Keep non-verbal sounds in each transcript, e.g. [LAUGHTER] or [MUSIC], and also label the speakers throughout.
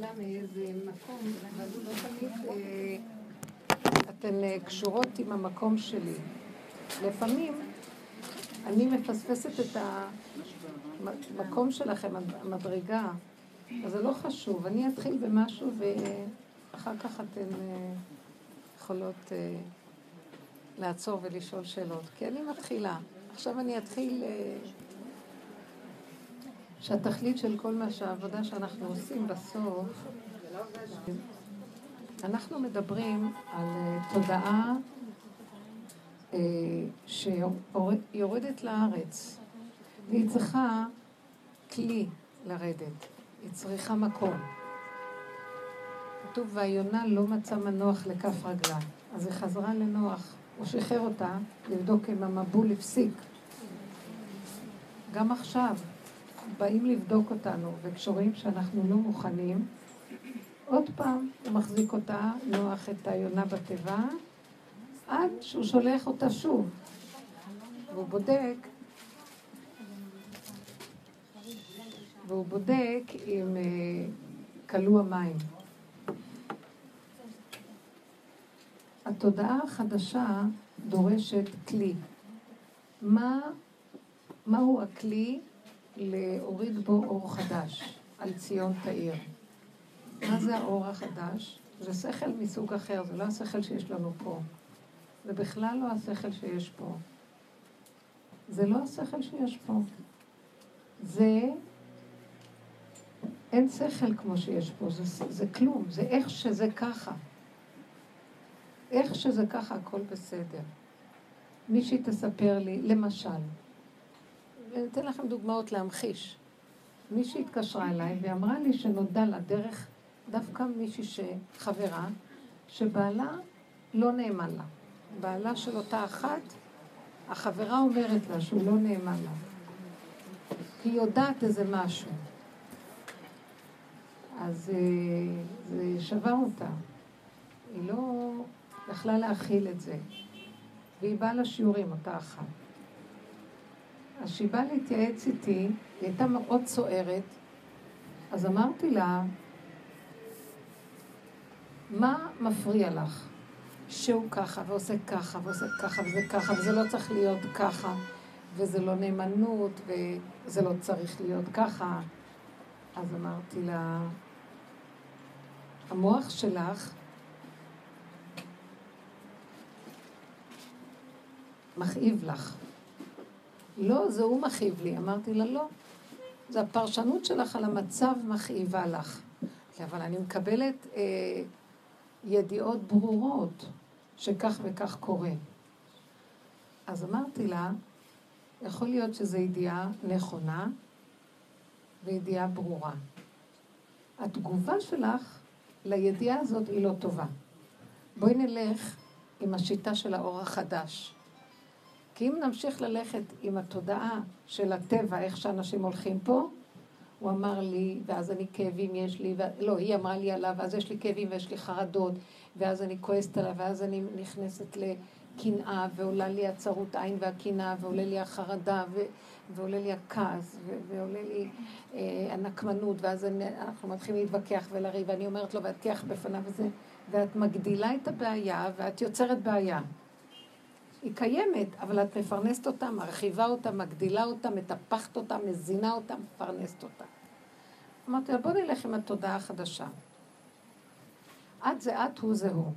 Speaker 1: מתחילה מאיזה מקום, אבל לא תמיד אה, אתן אה, קשורות עם המקום שלי. לפעמים אני מפספסת את המקום שלכם, המדרגה, אז זה לא חשוב. אני אתחיל במשהו ואחר כך אתן אה, יכולות לעצור ולשאול שאלות. כי אני מתחילה. עכשיו אני אתחיל... שהתכלית של כל מה שהעבודה שאנחנו עושים בסוף, אנחנו מדברים על אה, תודעה אה, שיורדת לארץ, והיא צריכה כלי לרדת, היא צריכה מקום. כתוב, והיונה לא מצא מנוח לכף רגלה, אז היא חזרה לנוח, הוא שחרר אותה לבדוק אם המבול הפסיק. גם עכשיו, באים לבדוק אותנו, וכשרואים שאנחנו לא מוכנים, עוד פעם הוא מחזיק אותה, נוח את היונה בתיבה, עד שהוא שולח אותה שוב. והוא בודק, והוא בודק אם uh, כלו המים. התודעה החדשה דורשת כלי. מה, מהו הכלי להוריד בו אור חדש, על ציון תאיר. מה זה האור החדש? זה שכל מסוג אחר, זה לא השכל שיש לנו פה. זה בכלל לא השכל שיש פה. זה לא השכל שיש פה. זה... אין שכל כמו שיש פה, זה, זה כלום, זה איך שזה ככה. איך שזה ככה, הכל בסדר. מישהי תספר לי, למשל, אני אתן לכם דוגמאות להמחיש. מישהי התקשרה אליי ואמרה לי שנודע לה דרך דווקא מישהי שחברה, שבעלה לא נאמן לה. בעלה של אותה אחת, החברה אומרת לה שהוא לא נאמן לה. היא יודעת איזה משהו. אז אה, זה שבר אותה. היא לא יכלה להכיל את זה. והיא באה לשיעורים, אותה אחת. אז כשהיא באה להתייעץ איתי, היא הייתה מאוד סוערת, אז אמרתי לה, מה מפריע לך? שהוא ככה, ועושה ככה, ועושה ככה, וזה ככה, וזה לא צריך להיות ככה, וזה לא נאמנות, וזה לא צריך להיות ככה. אז אמרתי לה, המוח שלך מכאיב לך. לא, זה הוא מכאיב לי. אמרתי לה, לא. זה הפרשנות שלך על המצב מכאיבה לך. אבל אני מקבלת אה, ידיעות ברורות שכך וכך קורה. אז אמרתי לה, יכול להיות שזו ידיעה נכונה וידיעה ברורה. התגובה שלך לידיעה הזאת היא לא טובה. בואי נלך עם השיטה של האור החדש. כי אם נמשיך ללכת עם התודעה של הטבע, איך שאנשים הולכים פה, הוא אמר לי, ואז אני כאבים יש לי, ו... לא, היא אמרה לי עליו, ואז יש לי כאבים ויש לי חרדות, ואז אני כועסת עליו, ואז אני נכנסת לקנאה, ועולה לי הצרות עין והקנאה, ועולה לי החרדה, ו... ועולה לי הכעס, ו... ועולה לי אה, הנקמנות, ואז אני... אנחנו מתחילים להתווכח ולריב, ואני אומרת לו, ואתיח בפניו וזה, ואת מגדילה את הבעיה, ואת יוצרת בעיה. היא קיימת, אבל את מפרנסת אותה, מרחיבה אותה, מגדילה אותה, מטפחת אותה, מזינה אותה, מפרנסת אותה. אמרתי לה, בוא נלך עם התודעה החדשה. את זה את, הוא זה הוא.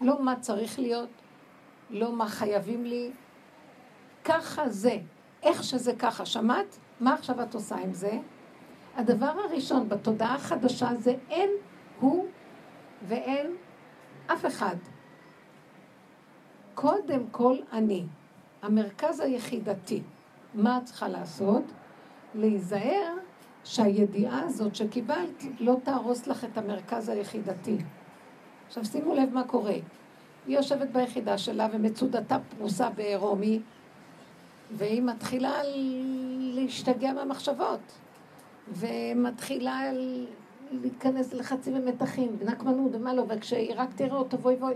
Speaker 1: לא מה צריך להיות, לא מה חייבים לי, ככה זה, איך שזה ככה. שמעת? מה עכשיו את עושה עם זה? הדבר הראשון בתודעה החדשה זה אין הוא ואין אף אחד. קודם כל אני, המרכז היחידתי. מה את צריכה לעשות? להיזהר שהידיעה הזאת שקיבלת לא תהרוס לך את המרכז היחידתי. עכשיו שימו לב מה קורה. היא יושבת ביחידה שלה ומצודתה פרוסה בעירומי, והיא מתחילה להשתגע מהמחשבות, ומתחילה להיכנס ללחצים ומתחים, ונקמנות ומה לא, וכשהיא רק תראה אותו, בואי בואי,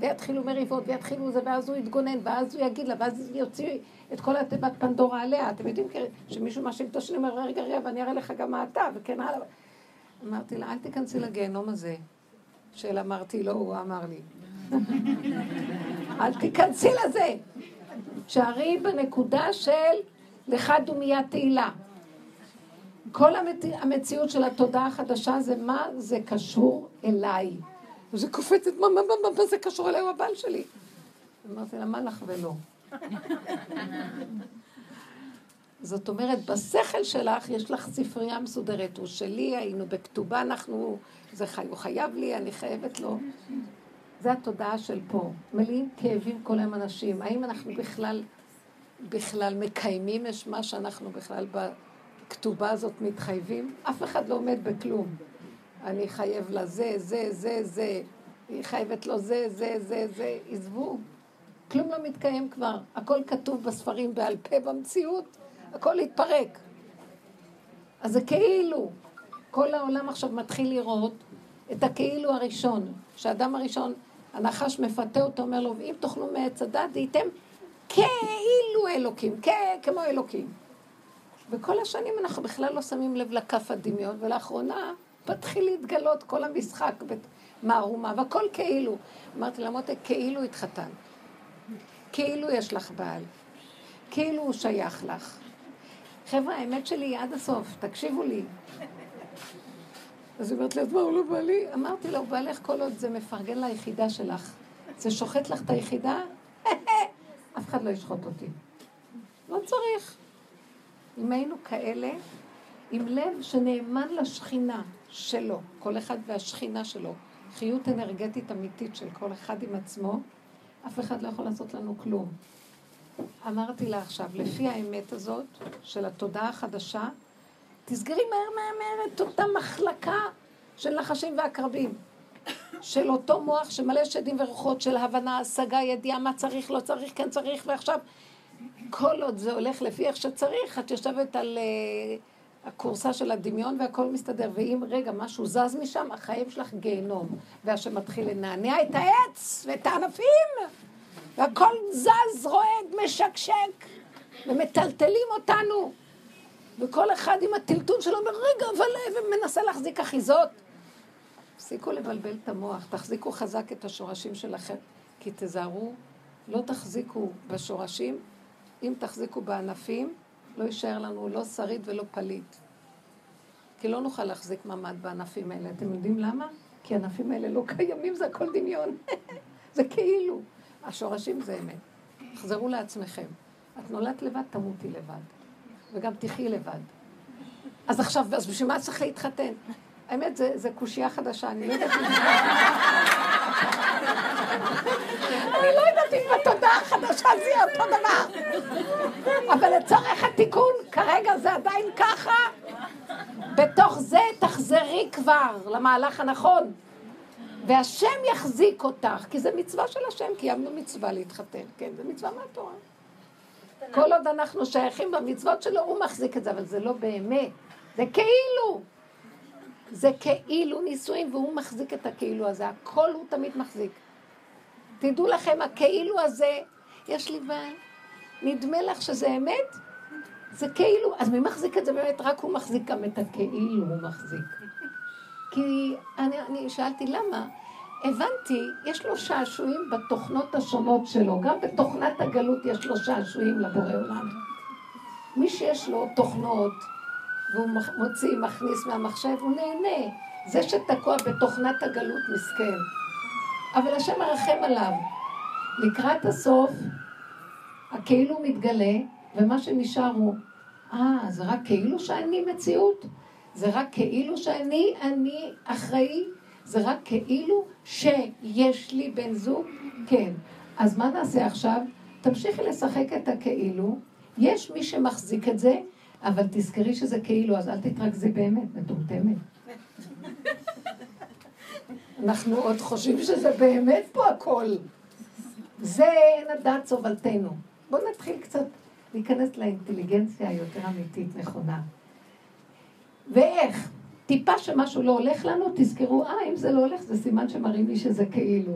Speaker 1: ויתחילו מריבות, ויתחילו זה, ואז הוא יתגונן, ואז הוא יגיד לה, ואז יוציא את כל התיבת פנדורה עליה. אתם יודעים שמישהו מאשים את השני אומר, רגע, רגע, ואני אראה לך גם מה אתה, וכן הלאה. אמרתי לה, אל תיכנסי לגיהנום הזה. של אמרתי לו, הוא אמר לי. אל תיכנסי לזה. שערי בנקודה של לך דומיה תהילה. כל. המציאות של התודעה החדשה זה מה זה קשור אליי. וזה קופצת, מה, מה, מה, מה זה קשור אליי, הוא הבעל שלי. אמרתי לה, מה לך ולא? [LAUGHS] זאת אומרת, בשכל שלך יש לך ספרייה מסודרת. הוא שלי, היינו בכתובה, אנחנו, זה חי, הוא חייב לי, אני חייבת לו. זה התודעה של פה. מלאים כאבים כל היום אנשים. האם אנחנו בכלל, בכלל מקיימים את מה שאנחנו בכלל בכתובה הזאת מתחייבים? אף אחד לא עומד בכלום. אני חייב לזה, זה, זה, זה. היא חייבת לו זה, זה, זה, זה. עזבו. כלום לא מתקיים כבר. הכל כתוב בספרים בעל פה במציאות. הכל התפרק. אז זה כאילו. כל העולם עכשיו מתחיל לראות את הכאילו הראשון, שהאדם הראשון, הנחש מפתה אותו, אומר לו, ואם תאכלו מעץ הדת, הייתם כאילו אלוקים, כמו אלוקים. וכל השנים אנחנו בכלל לא שמים לב לכף הדמיון, ולאחרונה מתחיל להתגלות כל המשחק במערומה, והכל כאילו. אמרתי לה, מותק, כאילו התחתן. כאילו יש לך בעל. כאילו הוא שייך לך. חבר'ה, האמת שלי היא עד הסוף, תקשיבו לי. אז היא אומרת לי, אז מה, הוא לא בא לי? אמרתי לה, הוא בא לך כל עוד זה מפרגן ליחידה שלך. זה שוחט לך את היחידה? [LAUGHS] אף אחד לא ישחוט אותי. לא צריך. אם היינו כאלה, עם לב שנאמן לשכינה שלו, כל אחד והשכינה שלו, חיות אנרגטית אמיתית של כל אחד עם עצמו, אף אחד לא יכול לעשות לנו כלום. אמרתי לה עכשיו, לפי האמת הזאת של התודעה החדשה, תסגרי מהר מהר מהר את אותה מחלקה של נחשים ועקרבים. של אותו מוח שמלא שדים ורוחות של הבנה, השגה, ידיעה, מה צריך, לא צריך, כן צריך, ועכשיו כל עוד זה הולך לפי איך שצריך, את יושבת על uh, הכורסה של הדמיון והכל מסתדר, ואם רגע משהו זז משם, החיים שלך גיהנום. והשם מתחיל לנענע את העץ ואת הענפים. והכל זז, רועד, משקשק, ומטלטלים אותנו. וכל אחד עם הטלטול שלו אומר, רגע, אבל... ומנסה להחזיק אחיזות. תפסיקו לבלבל את המוח, תחזיקו חזק את השורשים שלכם, כי תזהרו, לא תחזיקו בשורשים, אם תחזיקו בענפים, לא יישאר לנו לא שריד ולא פליט. כי לא נוכל להחזיק מעמד בענפים האלה. אתם יודעים למה? כי הענפים האלה לא קיימים, זה הכל דמיון. [LAUGHS] זה כאילו. השורשים זה אמת. תחזרו לעצמכם. את נולדת לבד, תמותי לבד. וגם תחי לבד. אז עכשיו, אז בשביל מה צריך להתחתן? האמת, זה קושייה חדשה, אני לא יודעת. אני לא יודעת אם בתודעה החדשה זה יהיה אותו דבר. אבל לצורך התיקון, כרגע זה עדיין ככה. בתוך זה תחזרי כבר למהלך הנכון. והשם יחזיק אותך, כי זה מצווה של השם, קיימנו מצווה להתחתן, כן, זה מצווה מהתורה. כל עוד אנחנו שייכים במצוות שלו, הוא מחזיק את זה, אבל זה לא באמת, זה כאילו. זה כאילו נישואים, והוא מחזיק את הכאילו הזה, הכל הוא תמיד מחזיק. תדעו לכם, הכאילו הזה, יש לי בעיה, נדמה לך שזה אמת? זה כאילו, אז מי מחזיק את זה באמת? רק הוא מחזיק גם את הכאילו הוא מחזיק. כי אני, אני שאלתי למה, הבנתי, יש לו שעשועים בתוכנות השונות שלו, גם בתוכנת הגלות יש לו שעשועים לבורא עולם. מי שיש לו תוכנות, והוא מוציא, מכניס מהמחשב, הוא נהנה. זה שתקוע בתוכנת הגלות מסכן. אבל השם מרחם עליו. לקראת הסוף, הכאילו מתגלה, ומה שנשאר הוא, אה, זה רק כאילו שאני מציאות? זה רק כאילו שאני, אני אחראי, זה רק כאילו שיש לי בן זוג, כן. אז מה נעשה עכשיו? תמשיכי לשחק את הכאילו, יש מי שמחזיק את זה, אבל תזכרי שזה כאילו, אז אל תתרכזי באמת, מטומטמת. אנחנו עוד חושבים שזה באמת פה הכל. זה אין הדעת סובלתנו. בואו נתחיל קצת להיכנס לאינטליגנציה היותר אמיתית, נכונה. ואיך? טיפה שמשהו לא הולך לנו, תזכרו, אה, אם זה לא הולך, זה סימן שמראים לי שזה כאילו.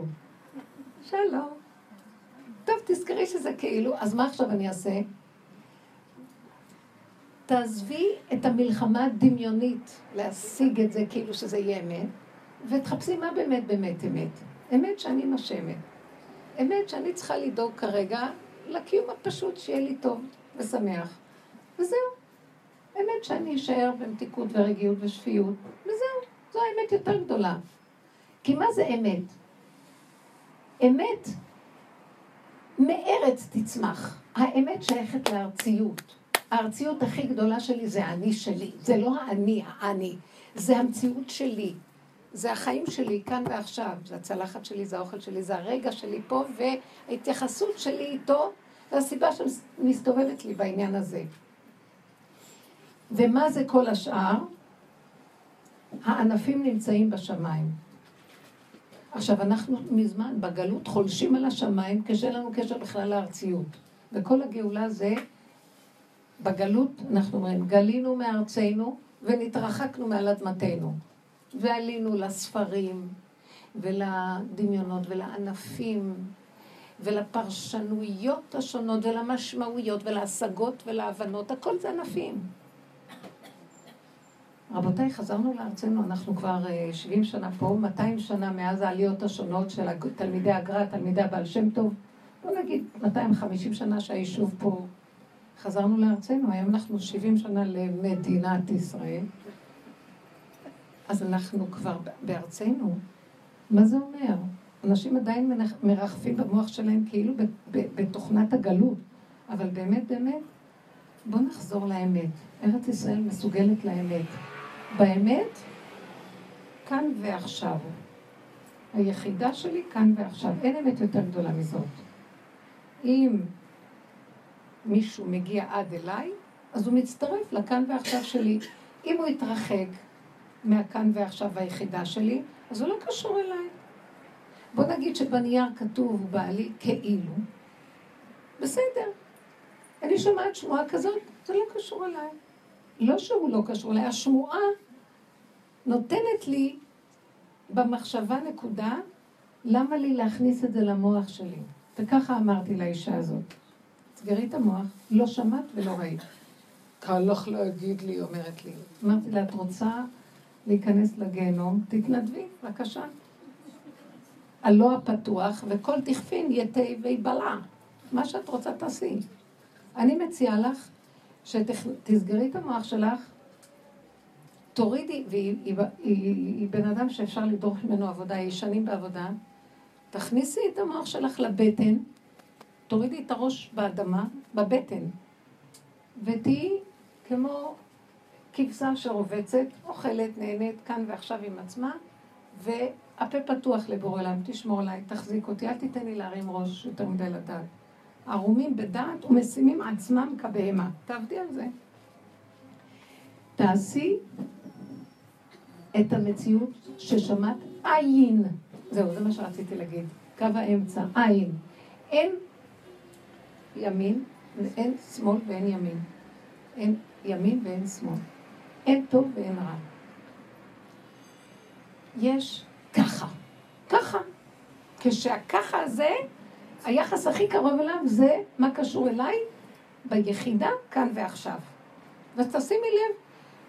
Speaker 1: שלום. טוב, תזכרי שזה כאילו, אז מה עכשיו אני אעשה? תעזבי את המלחמה הדמיונית להשיג את זה כאילו שזה יהיה אמת, ותחפשי מה באמת באמת אמת. אמת שאני נושמת. אמת שאני צריכה לדאוג כרגע לקיום הפשוט, שיהיה לי טוב ושמח. וזהו. אמת שאני אשאר במתיקות ורגיעות ושפיות, וזהו. זו האמת יותר גדולה. כי מה זה אמת? אמת מארץ תצמח. האמת שייכת לארציות. הארציות הכי גדולה שלי זה האני שלי. זה לא האני, האני. זה המציאות שלי. זה החיים שלי כאן ועכשיו. זה הצלחת שלי, זה האוכל שלי, זה הרגע שלי פה, וההתייחסות שלי איתו, והסיבה שמסתובבת לי בעניין הזה. ומה זה כל השאר? הענפים נמצאים בשמיים. עכשיו, אנחנו מזמן בגלות חולשים על השמיים כשאין לנו קשר בכלל לארציות. וכל הגאולה זה, בגלות, אנחנו אומרים, גלינו מארצנו ונתרחקנו מעל אדמתנו. ועלינו לספרים ולדמיונות ולענפים ולפרשנויות השונות ולמשמעויות ולהשגות ולהבנות, הכל זה ענפים. רבותיי, חזרנו לארצנו, אנחנו כבר 70 אה, שנה פה, 200 שנה מאז העליות השונות של תלמידי הגר"א, תלמידי הבעל שם טוב. בוא נגיד 250 שנה שהיישוב פה. חזרנו לארצנו, היום אנחנו 70 שנה למדינת ישראל. אז אנחנו כבר בארצנו. מה זה אומר? אנשים עדיין מרחפים במוח שלהם כאילו בתוכנת הגלות, אבל באמת באמת, בואו נחזור לאמת. ארץ ישראל מסוגלת לאמת. באמת, כאן ועכשיו. היחידה שלי כאן ועכשיו. אין אמת יותר גדולה מזאת. אם מישהו מגיע עד אליי, אז הוא מצטרף לכאן ועכשיו שלי. אם הוא יתרחק מהכאן ועכשיו היחידה שלי, אז הוא לא קשור אליי. בוא נגיד שבנייר כתוב בעלי כאילו, בסדר. אני שומעת שמועה כזאת, זה לא קשור אליי. לא שהוא לא קשור אליי, השמועה נותנת לי במחשבה נקודה, למה לי להכניס את זה למוח שלי? וככה אמרתי לאישה הזאת, תסגרי את המוח, לא שמעת ולא ראית. קל לך להגיד לי, אומרת לי. אמרתי לה, את רוצה להיכנס לגיהנום, תתנדבי, בבקשה. הלא הפתוח, וכל דכפין יתה ויבלע. מה שאת רוצה תעשי. אני מציעה לך שתסגרי את המוח שלך, תורידי, והיא היא, היא, היא בן אדם שאפשר לדרוך ממנו עבודה, היא שנים בעבודה, תכניסי את המוח שלך לבטן, תורידי את הראש באדמה, בבטן, ותהיי כמו כבשה שרובצת, אוכלת, נהנית, כאן ועכשיו עם עצמה, והפה פתוח לבורא עולם, תשמור עליי, תחזיק אותי, אל תיתן לי להרים ראש יותר מדי לדעת. ערומים בדעת ומשימים עצמם כבהמה. תעבדי על זה. תעשי את המציאות ששמעת עין. זהו, זה מה שרציתי להגיד. קו האמצע, עין. אין ימין, אין שמאל ואין ימין. אין ימין ואין שמאל. אין טוב ואין רע. יש ככה. ככה. כשהככה הזה, היחס הכי קרוב אליו זה מה קשור אליי ביחידה, כאן ועכשיו. ותשימי לב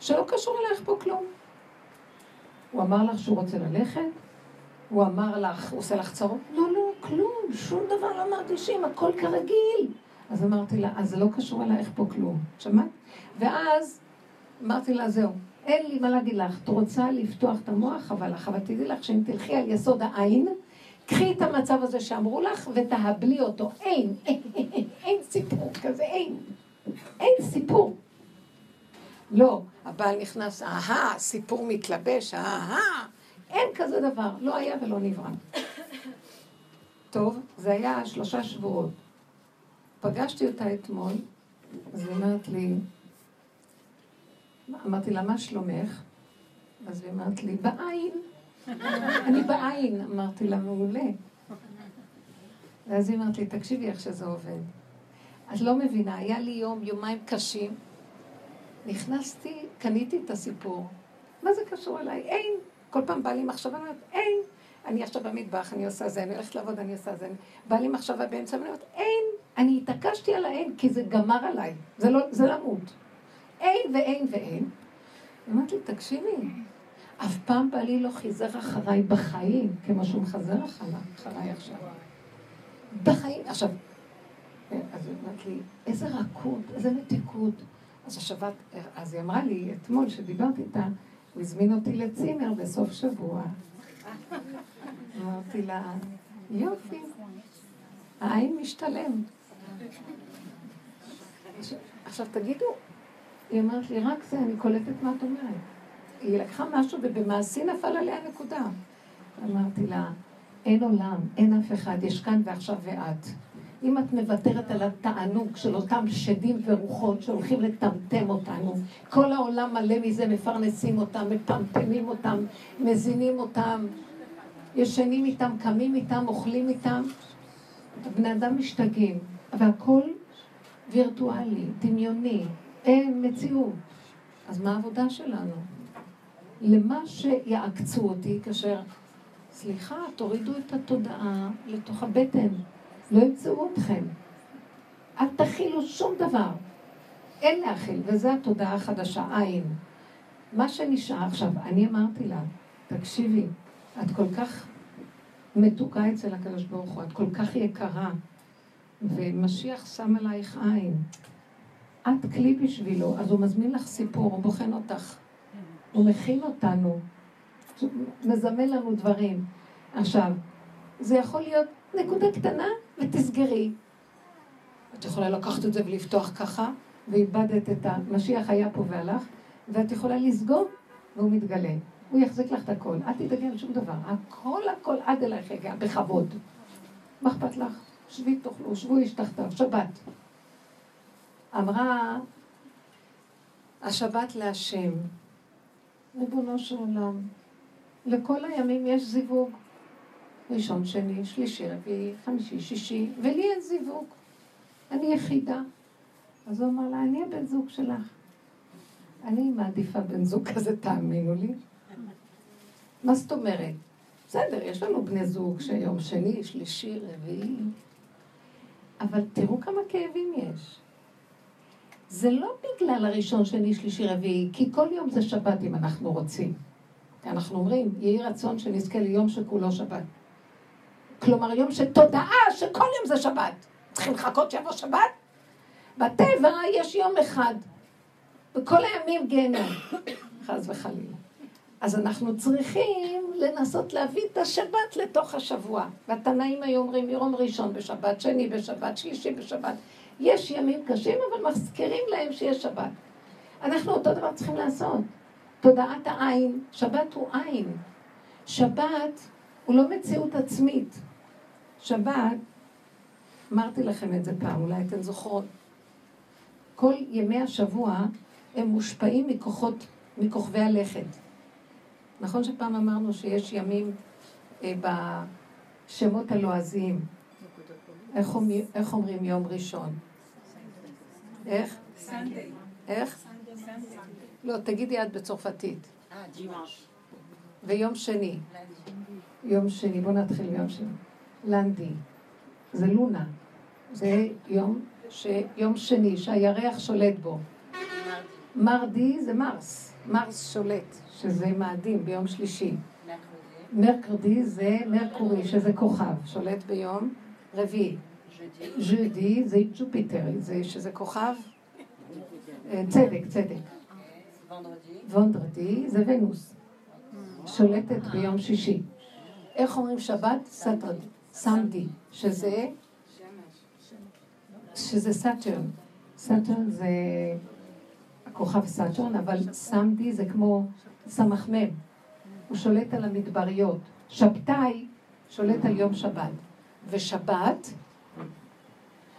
Speaker 1: שלא קשור אלייך פה כלום. הוא אמר לך שהוא רוצה ללכת? הוא אמר לך, הוא עושה לך צרות? לא, לא, כלום, שום דבר לא מרגישים, הכל כרגיל. אז אמרתי לה, אז זה לא קשור אלייך פה כלום. שמעת? ואז אמרתי לה, זהו, אין לי מה להגיד לך, את רוצה לפתוח את המוח, אבל לך, אבל תדעי לך שאם תלכי על יסוד העין, קחי את המצב הזה שאמרו לך ותהבלי אותו. אין, אין, [LAUGHS] אין, אין, סיפור כזה, אין. אין סיפור. לא, הבעל נכנס, אהה, סיפור מתלבש, אהה, אין כזה דבר, לא היה ולא נברא. טוב, זה היה שלושה שבועות. פגשתי אותה אתמול, אז היא אומרת לי, אמרתי לה, מה שלומך? אז היא אמרת לי, בעין. אני בעין. אמרתי לה, מעולה. ואז היא אמרת לי, תקשיבי איך שזה עובד. את לא מבינה, היה לי יום, יומיים קשים. נכנסתי, קניתי את הסיפור. מה זה קשור אליי? אין. כל פעם בא לי מחשבה, אני אומרת, אין. אני עכשיו במטבח, אני עושה זה, אני הולכת לעבוד, אני עושה זה. בא לי מחשבה באמצע, ואני אומרת, אין. אני התעקשתי על האין, כי זה גמר עליי. זה לא, זה למות. אין ואין ואין. אמרתי לי, תקשיבי, אף פעם בעלי לא חיזר אחריי בחיים, כמו שהוא מחזר אחריי עכשיו. בחיים. עכשיו, אז היא אמרת לי, איזה רכות, איזה מתיקות. אז השבת, אז היא אמרה לי, אתמול, שדיברתי איתה, הוא הזמין אותי לצימר בסוף שבוע. אמרתי לה, יופי, העין משתלם. עכשיו תגידו, היא אמרת לי, רק זה, אני קולטת מה את אומרת. היא לקחה משהו ובמעשי נפל עליה נקודה. אמרתי לה, אין עולם, אין אף אחד, יש כאן ועכשיו ואת. אם את מוותרת על התענוג של אותם שדים ורוחות שהולכים לטמטם אותנו, כל העולם מלא מזה, מפרנסים אותם, מטמטמים אותם, מזינים אותם, ישנים איתם, קמים איתם, אוכלים איתם. הבני אדם משתגעים, והכל וירטואלי, דמיוני, אין מציאות. אז מה העבודה שלנו? למה שיעקצו אותי כאשר, סליחה, תורידו את התודעה לתוך הבטן. לא ימצאו אתכם. אל תכילו שום דבר. אין להכיל, וזו התודעה החדשה, עין. מה שנשאר עכשיו, אני אמרתי לה, תקשיבי, את כל כך מתוקה אצל הקדוש ברוך הוא, את כל כך יקרה, ומשיח שם עלייך עין. את כלי בשבילו, אז הוא מזמין לך סיפור, הוא בוחן אותך, הוא מכין אותנו, מזמן לנו דברים. עכשיו, זה יכול להיות נקודה קטנה ותסגרי. את יכולה לקחת את זה ולפתוח ככה, ואיבדת את המשיח היה פה והלך, ואת יכולה לסגור, והוא מתגלה. הוא יחזיק לך את הכל. אל תדאגי על שום דבר. הכל הכל עד אלייך יגיע, בכבוד. מה אכפת לך? שבי תאכלו, שבו איש תחתיו, שבת. אמרה השבת להשם, ריבונו של עולם, לכל הימים יש זיווג. ראשון, שני, שלישי, רביעי, חמישי, שישי, ולי אין זיווג. אני יחידה. אז הוא אמר לה, אני הבן זוג שלך. אני מעדיפה בן זוג כזה, תאמינו לי. מה זאת אומרת? בסדר, יש לנו בני זוג שיום שני, שלישי, רביעי, אבל תראו כמה כאבים יש. זה לא בגלל הראשון, שני, שלישי, רביעי, כי כל יום זה שבת אם אנחנו רוצים. אנחנו אומרים, יהי רצון שנזכה ליום שכולו שבת. כלומר, יום של תודעה שכל יום זה שבת. צריכים לחכות שיבוא שבת? בטבע יש יום אחד, וכל הימים גיהנום, [COUGHS] חס וחלילה. אז אנחנו צריכים לנסות להביא את השבת לתוך השבוע. והתנאים היו אומרים יום ראשון בשבת, שני בשבת, שלישי בשבת. יש ימים קשים, אבל מזכירים להם שיש שבת. אנחנו אותו דבר צריכים לעשות. תודעת העין, שבת הוא עין. שבת הוא לא מציאות עצמית. שבת, אמרתי לכם את זה פעם, אולי אתן זוכרות. כל ימי השבוע הם מושפעים מכוחות, מכוכבי הלכת. נכון שפעם אמרנו שיש ימים אה, בשמות הלועזיים. איך, אומר, איך אומרים יום ראשון? איך? איך? לא, תגידי את בצרפתית. ויום שני. יום שני, בואו נתחיל מיום שני. לנדי. זה לונה. זה יום, ש... יום שני שהירח שולט בו. מרדי זה מרס. מרס שולט, שזה מאדים ביום שלישי. mercredi זה Mercury, שזה כוכב, שולט ביום רביעי. jeudi זה Jupiter, זה שזה כוכב אה, צדק, צדק. vendredi זה ונוס, שולטת ביום שישי. איך אומרים שבת? Saturday. samedi, שזה, שזה Saturn. Saturn זה הכוכב Saturn, אבל samedi זה כמו סמ"ם. הוא שולט על המדבריות. שבתאי שולט על יום שבת. ושבת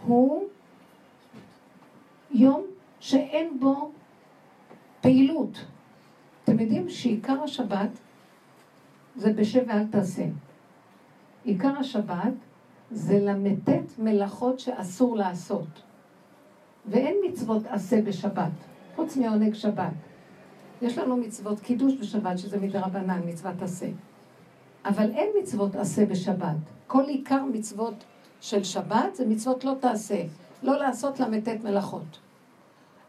Speaker 1: הוא יום שאין בו פעילות. אתם יודעים שעיקר השבת זה בשב ואל תעשה. עיקר השבת זה למתת מלאכות שאסור לעשות. ואין מצוות עשה בשבת, חוץ מעונג שבת. יש לנו מצוות קידוש בשבת, שזה מדרבנן, מצוות עשה. אבל אין מצוות עשה בשבת. כל עיקר מצוות של שבת זה מצוות לא תעשה, לא לעשות למתת מלאכות.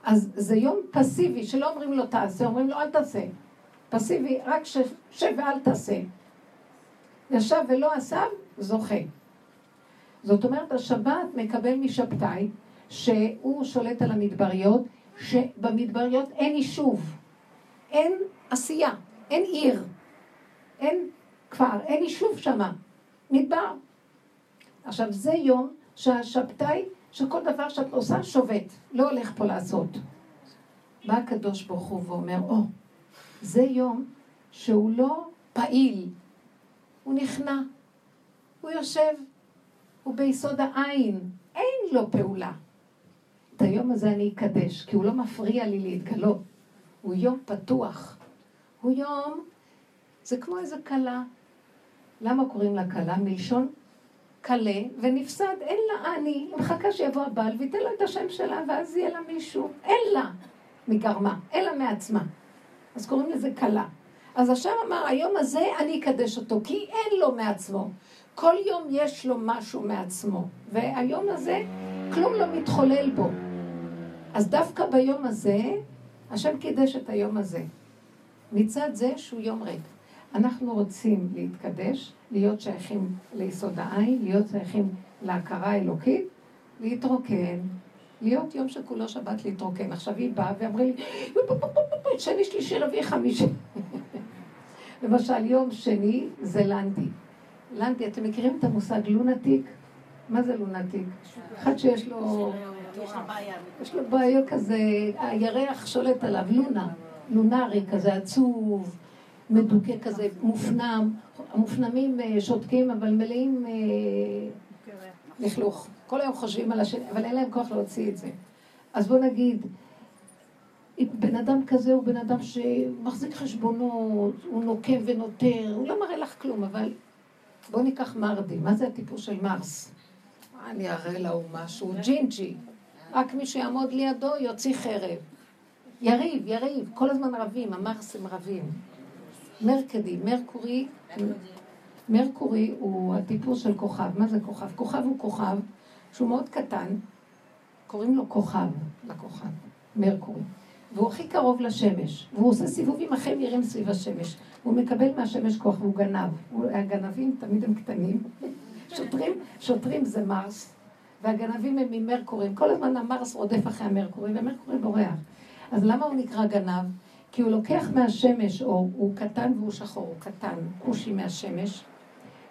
Speaker 1: אז זה יום פסיבי, שלא אומרים לו תעשה, אומרים לו אל תעשה. פסיבי, רק שב ואל תעשה. ישב ולא עשה, זוכה. זאת אומרת, השבת מקבל משבתאי, שהוא שולט על המדבריות, שבמדבריות אין יישוב, אין עשייה, אין עיר, אין כפר, אין יישוב שמה, מדבר. עכשיו, זה יום שהשבתאי, שכל דבר שאת עושה שובת, לא הולך פה לעשות. בא הקדוש ברוך הוא ואומר, או, זה יום שהוא לא פעיל, הוא נכנע, הוא יושב, הוא ביסוד העין, אין לו פעולה. את היום הזה אני אקדש, כי הוא לא מפריע לי להתגלות. הוא יום פתוח. הוא יום, זה כמו איזה כלה. למה קוראים לה כלה? מלשון כלה ונפסד, אין לה אני, היא מחכה שיבוא הבעל וייתן לה את השם שלה ואז יהיה לה מישהו. אין לה מגרמה, אין לה מעצמה. אז קוראים לזה כלה. אז השם אמר, היום הזה אני אקדש אותו, כי אין לו מעצמו. כל יום יש לו משהו מעצמו, והיום הזה, כלום לא מתחולל בו. אז דווקא ביום הזה, השם קידש את היום הזה. מצד זה שהוא יום ריק. אנחנו רוצים להתקדש, להיות שייכים ליסוד העין, להיות שייכים להכרה האלוקית, להתרוקן, להיות יום שכולו שבת להתרוקן. עכשיו היא באה ואמרה לי, שני, שלישי, רביעי, חמישי. [LAUGHS] למשל, יום שני זה לנדי. לנדי, אתם מכירים את המושג לונטיק? מה זה לונטיק? אחד שיש לו... יש לו בעיה כזה, הירח שולט עליו, לונה, לונארי כזה עצוב, מדוכא כזה, מופנם. המופנמים אה, שותקים, אבל מלאים אה, לכלוך. כל היום חושבים על השני, אבל אין להם כוח להוציא את זה. אז בוא נגיד, בן אדם כזה הוא בן אדם שמחזיק חשבונות, הוא נוקב ונותר, הוא לא מראה לך כלום, אבל בוא ניקח מרדי, מה זה הטיפוס של מרס? אני אראה להוא משהו, ג'ינג'י. רק מי שיעמוד לידו יוציא חרב. יריב, יריב, כל הזמן רבים, המרסים רבים. מרקדי, מרקורי, מרקורי הוא הטיפוס של כוכב. מה זה כוכב? כוכב הוא כוכב שהוא מאוד קטן, קוראים לו כוכב, לכוכב, מרקורי. והוא הכי קרוב לשמש, והוא עושה סיבובים הכי מהירים סביב השמש. הוא מקבל מהשמש כוח והוא גנב. הגנבים תמיד הם קטנים. [LAUGHS] שוטרים, שוטרים זה מרס, והגנבים הם ממרקורים. כל הזמן המרס רודף אחרי המרקורי, והמרקורי בורח. אז למה הוא נקרא גנב? כי הוא לוקח מהשמש אור, הוא קטן והוא שחור, הוא קטן, כושי מהשמש,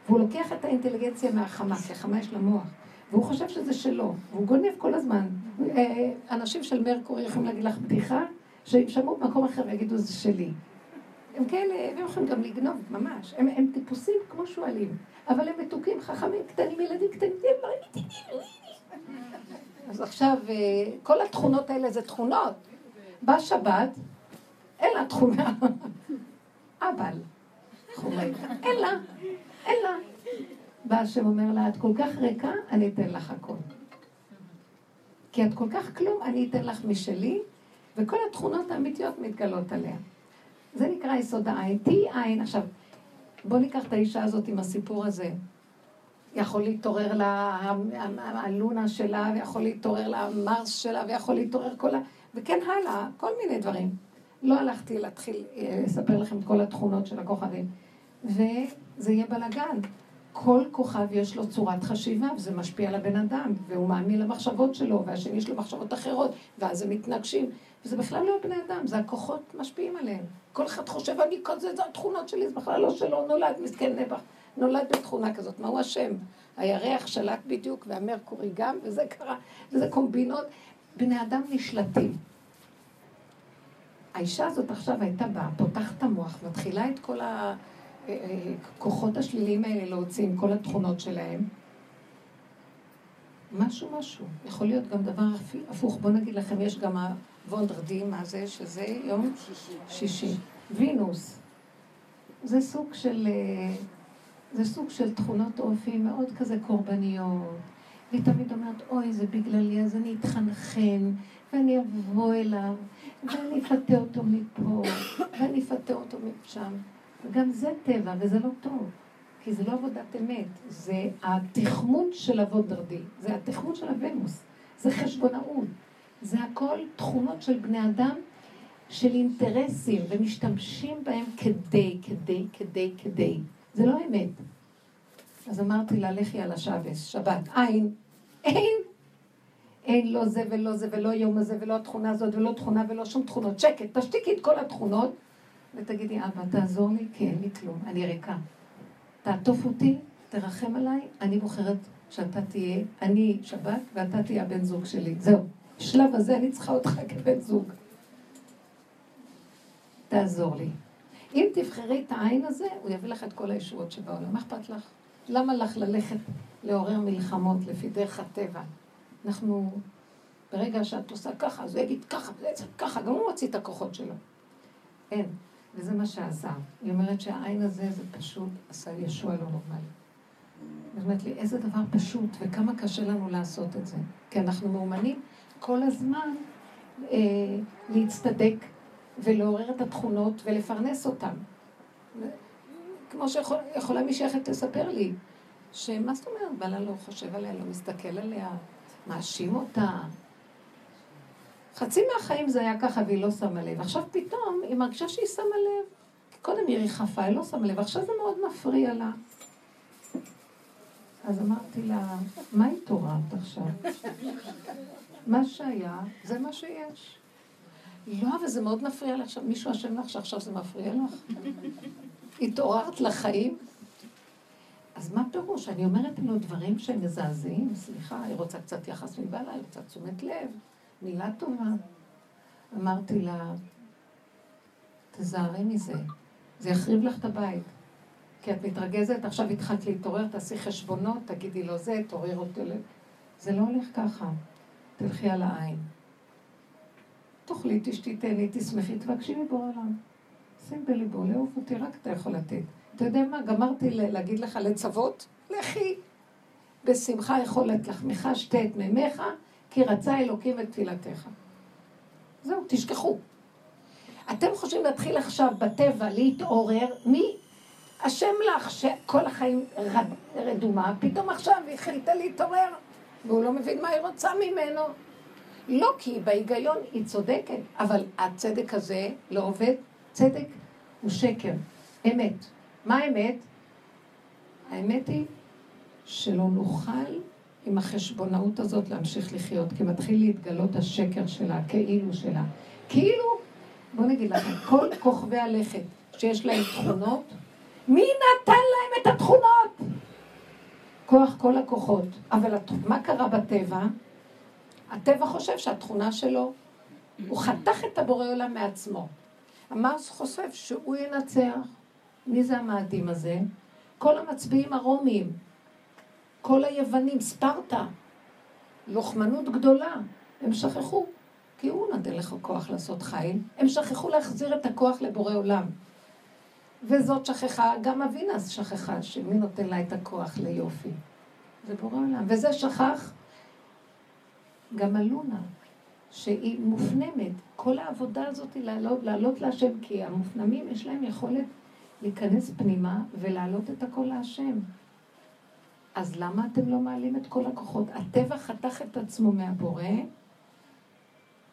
Speaker 1: והוא לוקח את האינטליגנציה מהחמה, כי החמה יש לה מוח, והוא חושב שזה שלו, והוא גונב כל הזמן. אה, אנשים של מרקורי יכולים להגיד לך בדיחה, שהם שמעו במקום אחר ויגידו זה שלי. הם כאלה, הם יכולים גם לגנוב, ממש. הם, הם טיפוסים כמו שועלים, אבל הם מתוקים, חכמים, קטנים, ילדים קטנים, אז עכשיו, אה, כל התכונות האלה זה תכונות. בשבת, אין לה תכונה. אבל, אין לה, אין לה. בא השם אומר לה, את כל כך ריקה, אני אתן לך הכל. כי את כל כך כלום, אני אתן לך משלי, וכל התכונות האמיתיות מתגלות עליה. זה נקרא יסוד העין. תהי עין. עכשיו, בואו ניקח את האישה הזאת עם הסיפור הזה. יכול להתעורר לה הלונה שלה, ויכול להתעורר לה המרס שלה, ויכול להתעורר כל ה... וכן הלאה, כל מיני דברים. לא הלכתי להתחיל אה, לספר לכם את כל התכונות של הכוכבים. וזה יהיה בלאגן. כל כוכב יש לו צורת חשיבה, וזה משפיע על הבן אדם, והוא מאמין למחשבות שלו, והשני יש לו מחשבות אחרות, ואז הם מתנגשים. וזה בכלל לא בני אדם, זה הכוחות משפיעים עליהם. כל אחד חושב, אני כל זה, זה התכונות שלי, זה בכלל לא שלו, נולד, מסכן נבח, נולד בתכונה כזאת. מהו השם? הירח שלט בדיוק, והמרקורי גם, וזה קרה, וזה קומבינות. בני אדם נשלטים. האישה הזאת עכשיו הייתה באה, פותחת את המוח, מתחילה את כל הכוחות השליליים האלה להוציא עם כל התכונות שלהם. משהו משהו. יכול להיות גם דבר הפוך. בואו נגיד לכם, יש גם הוונדרדים, מה זה? שזה יום שישי. שישי. וינוס. זה סוג של... אה, זה סוג של תכונות אופי מאוד כזה קורבניות. והיא תמיד אומרת, אוי, זה בגללי, אז אני אתחנחן, ואני אבוא אליו, ואני אפתה אותו מפה, ואני אפתה אותו משם. וגם זה טבע, וזה לא טוב, כי זה לא עבודת אמת, זה התחמון של אבות דרדי, זה התחמון של הוונוס, זה חשבונאות. זה הכל תכונות של בני אדם, של אינטרסים, ומשתמשים בהם כדי, כדי, כדי, כדי. זה לא אמת. אז אמרתי לה, לכי על השבס, שבת, אין, אין. אין לא זה ולא זה ולא יום הזה ולא התכונה הזאת ולא תכונה ולא שום תכונות. שקט, תשתיקי את כל התכונות ותגידי, אבא, תעזור לי, כי אין לי כלום, אני ריקה. תעטוף אותי, תרחם עליי, אני בוחרת שאתה תהיה, אני שבת ואתה תהיה הבן זוג שלי. זהו. בשלב הזה אני צריכה אותך כבן זוג. תעזור לי. אם תבחרי את העין הזה, הוא יביא לך את כל הישועות שבעולם. מה אכפת לך? למה לך ללכת לעורר מלחמות לפי דרך הטבע? אנחנו, ברגע שאת עושה ככה, אז הוא יגיד ככה, זה ככה, גם הוא מוציא את הכוחות שלו. אין. וזה מה שעזר. היא אומרת שהעין הזה, זה פשוט עשה ישוע לא נורמלי. היא אומרת לי, איזה דבר פשוט, וכמה קשה לנו לעשות את זה. כי אנחנו מאומנים כל הזמן אה, להצטדק ולעורר את התכונות ולפרנס אותן. כמו שיכולה מישהי אחרת לספר לי, שמה זאת אומרת, בעלה לא חושב עליה, לא מסתכל עליה, מאשים אותה. חצי מהחיים זה היה ככה והיא לא שמה לב. עכשיו פתאום היא מרגישה שהיא שמה לב. קודם היא ריחפה, היא לא שמה לב, עכשיו זה מאוד מפריע לה. אז אמרתי לה, מה התעוררת עכשיו? מה שהיה, זה מה שיש. לא, אבל זה מאוד מפריע לך. מישהו אשם לך שעכשיו זה מפריע לך? התעוררת לחיים? אז מה פירוש? אני אומרת לו דברים שהם מזעזעים, סליחה, היא רוצה קצת יחס מבעלה, היא רוצה תשומת לב, מילה טובה. אמרתי לה, תזהרי מזה, זה יחריב לך את הבית. כי את מתרגזת, עכשיו התחלת להתעורר, תעשי חשבונות, תגידי לו זה, תעורר אותו לב. זה לא הולך ככה. תלכי על העין. תאכלי, תשתי, תהני, תשמחי, תבקשי מבורא עולם. שים בליבו, לאהוב אותי, רק אתה יכול לתת. אתה יודע מה, גמרתי להגיד לך לצוות, לכי. בשמחה יכול את לחמך, שתה את מימיך, כי רצה אלוקים את תפילתך. זהו, תשכחו. אתם חושבים להתחיל עכשיו בטבע להתעורר, מי אשם לך שכל החיים רדומה, פתאום עכשיו היא החליטה להתעורר, והוא לא מבין מה היא רוצה ממנו. לא, כי בהיגיון היא צודקת, אבל הצדק הזה לא עובד. צדק הוא שקר, אמת. מה האמת? האמת היא שלא נוכל עם החשבונאות הזאת להמשיך לחיות, כי מתחיל להתגלות השקר שלה, כאילו שלה. כאילו, בוא נגיד לכם, כל כוכבי הלכת שיש להם תכונות, מי נתן להם את התכונות? כוח כל הכוחות. אבל מה קרה בטבע? הטבע חושב שהתכונה שלו, הוא חתך את הבורא עולם מעצמו. המרס חושב שהוא ינצח. מי זה המאדים הזה? כל המצביעים הרומיים, כל היוונים, ספרטה, לוחמנות גדולה, הם שכחו, כי הוא נותן לך כוח לעשות חיל, הם שכחו להחזיר את הכוח לבורא עולם. וזאת שכחה, גם אבינס שכחה, שמי נותן לה את הכוח ליופי? זה בורא עולם. וזה שכח גם הלונה, שהיא מופנמת. כל העבודה הזאת היא לעלות, לעלות להשם, כי המופנמים יש להם יכולת להיכנס פנימה ולהעלות את הכל להשם. אז למה אתם לא מעלים את כל הכוחות? הטבע חתך את עצמו מהבורא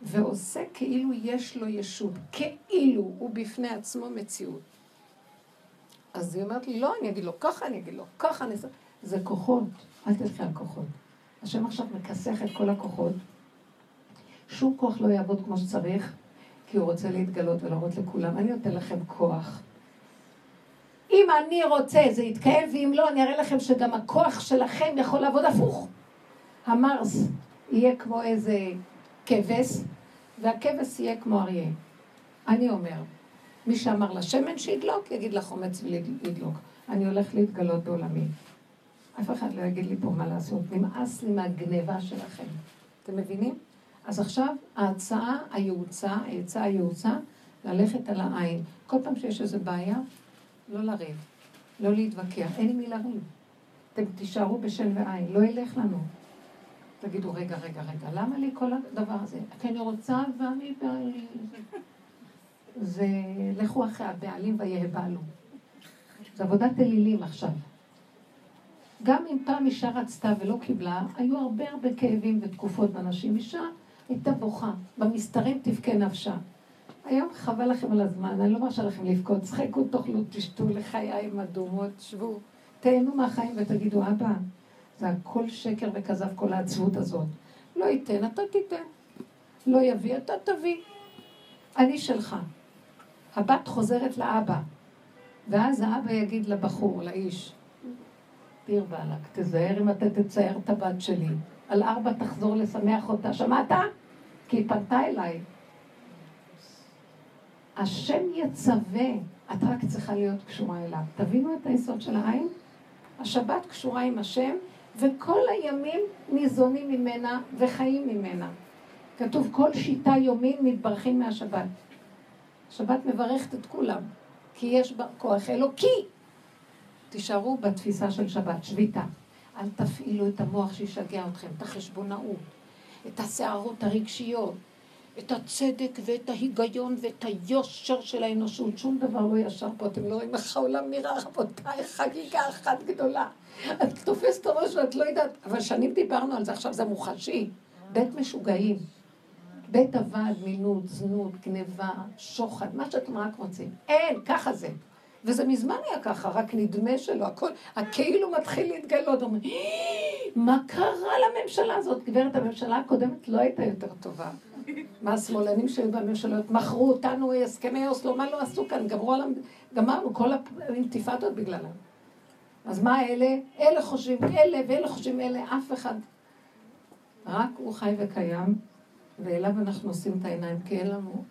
Speaker 1: ועושה כאילו יש לו ישות, כאילו הוא בפני עצמו מציאות. אז היא אומרת לי, לא, אני אגיד לו ככה, אני אגיד לו ככה, אני... זה כוחות, אל תלכי על כוחות. השם עכשיו מכסח את כל הכוחות. שום כוח לא יעבוד כמו שצריך, כי הוא רוצה להתגלות ולהראות לכולם. אני נותן לכם כוח. אם אני רוצה זה יתקיים, ואם לא, אני אראה לכם שגם הכוח שלכם יכול לעבוד הפוך. המרס יהיה כמו איזה כבש, והכבש יהיה כמו אריה. אני אומר, מי שאמר לשמן שידלוק, יגיד לחומץ ולדלוק. אני הולך להתגלות בעולמי. אף אחד לא יגיד לי פה מה לעשות. נמאס לי מהגניבה שלכם. אתם מבינים? אז עכשיו ההצעה היעוצה, העצה היעוצה, ללכת על העין. כל פעם שיש איזו בעיה, לא לריב, לא להתווכח, אין עם מי לריב. אתם תישארו בשן ועין, לא ילך לנו. תגידו, רגע, רגע, רגע, למה לי כל הדבר הזה? כי אני רוצה ואני בעלי. זה לכו אחרי הבעלים ויהבלו. זה עבודת אלילים עכשיו. גם אם פעם אישה רצתה ולא קיבלה, היו הרבה הרבה כאבים ותקופות באנשים. אישה הייתה בוכה, במסתרים תבכה נפשה. היום חבל לכם על הזמן, אני לא מרשה לכם לבכות, צחקו, תאכלו, תשתו, לחיים אדומות, שבו, תהנו מהחיים ותגידו, אבא, זה הכל שקר וכזב, כל העצבות הזאת. לא ייתן, אתה תיתן. לא יביא, אתה תביא. אני שלך. הבת חוזרת לאבא, ואז האבא יגיד לבחור, לאיש, דיר בעלק, תזהר אם אתה תצייר את הבת שלי. על ארבע תחזור לשמח אותה. שמעת? כי היא פנתה אליי. השם יצווה, את רק צריכה להיות קשורה אליו. תבינו את היסוד של העין? השבת קשורה עם השם, וכל הימים ניזונים ממנה וחיים ממנה. כתוב, כל שיטה יומין מתברכים מהשבת. שבת מברכת את כולם, כי יש בה כוח אלוקי. תישארו בתפיסה של שבת, שביתה. אל תפעילו את המוח שישגע אתכם, את החשבונאות, את הסערות הרגשיות, את הצדק ואת ההיגיון ואת היושר של האנושות. שום דבר לא ישר פה, אתם לא רואים איך העולם נראה, רבותיי, חגיגה אחת גדולה. את תופסת הראש ואת לא יודעת, אבל שנים דיברנו על זה, עכשיו זה מוחשי. בית משוגעים. בית עבד, מינות, זנות, גניבה, שוחד, מה שאתם רק רוצים. אין, ככה זה. וזה מזמן היה ככה, רק נדמה שלא, הכל, הכאילו מתחיל להתגלות, אומרים, מה קרה לממשלה הזאת? גברת, הממשלה הקודמת לא הייתה יותר טובה. מה השמאלנים שהיו בממשלות, מכרו אותנו הסכמי אוסלו, מה לא עשו כאן, גמרו על... גמרנו כל האינתיפאדות בגללם. אז מה אלה? אלה חושבים אלה ואלה חושבים אלה, אף אחד. רק הוא חי וקיים, ואליו אנחנו עושים את העיניים, כי אין לנו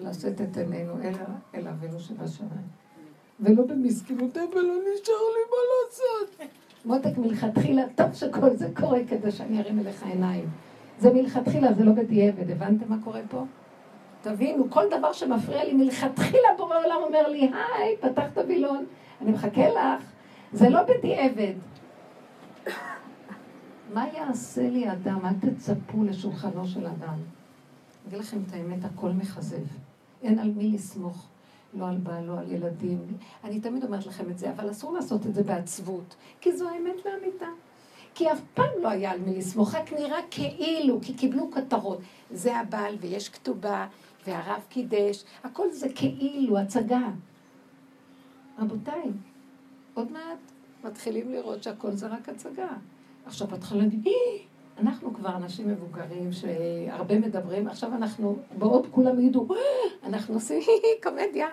Speaker 1: לשאת את עינינו, אלא אל אבינו שבשמיים. ולא במסכנות, אבל לא נשאר לי מה לעשות. מותק מלכתחילה, טוב שכל זה קורה כדי שאני ארים אליך עיניים. זה מלכתחילה, זה לא בדיעבד, הבנתם מה קורה פה? תבינו, כל דבר שמפריע לי מלכתחילה בורא עולם אומר לי, היי, פתחת וילון, אני מחכה לך. זה לא בדיעבד. מה יעשה לי אדם? אל תצפו לשולחנו של אדם. אגיד לכם את האמת, הכל מכזב. אין על מי לסמוך. לא על בעל, לא על ילדים. אני תמיד אומרת לכם את זה, אבל אסור לעשות את זה בעצבות, כי זו האמת לאמיתה. כי אף פעם לא היה על מי לסמוך, רק נראה כאילו, כי קיבלו כותרות. זה הבעל ויש כתובה, והרב קידש, הכל זה כאילו, הצגה. רבותיי, עוד מעט מתחילים לראות שהכל זה רק הצגה. עכשיו בהתחלה להגיד, אנחנו כבר אנשים מבוגרים שהרבה מדברים, עכשיו אנחנו, בעוד כולם ידעו, אנחנו עושים [LAUGHS] קומדיה,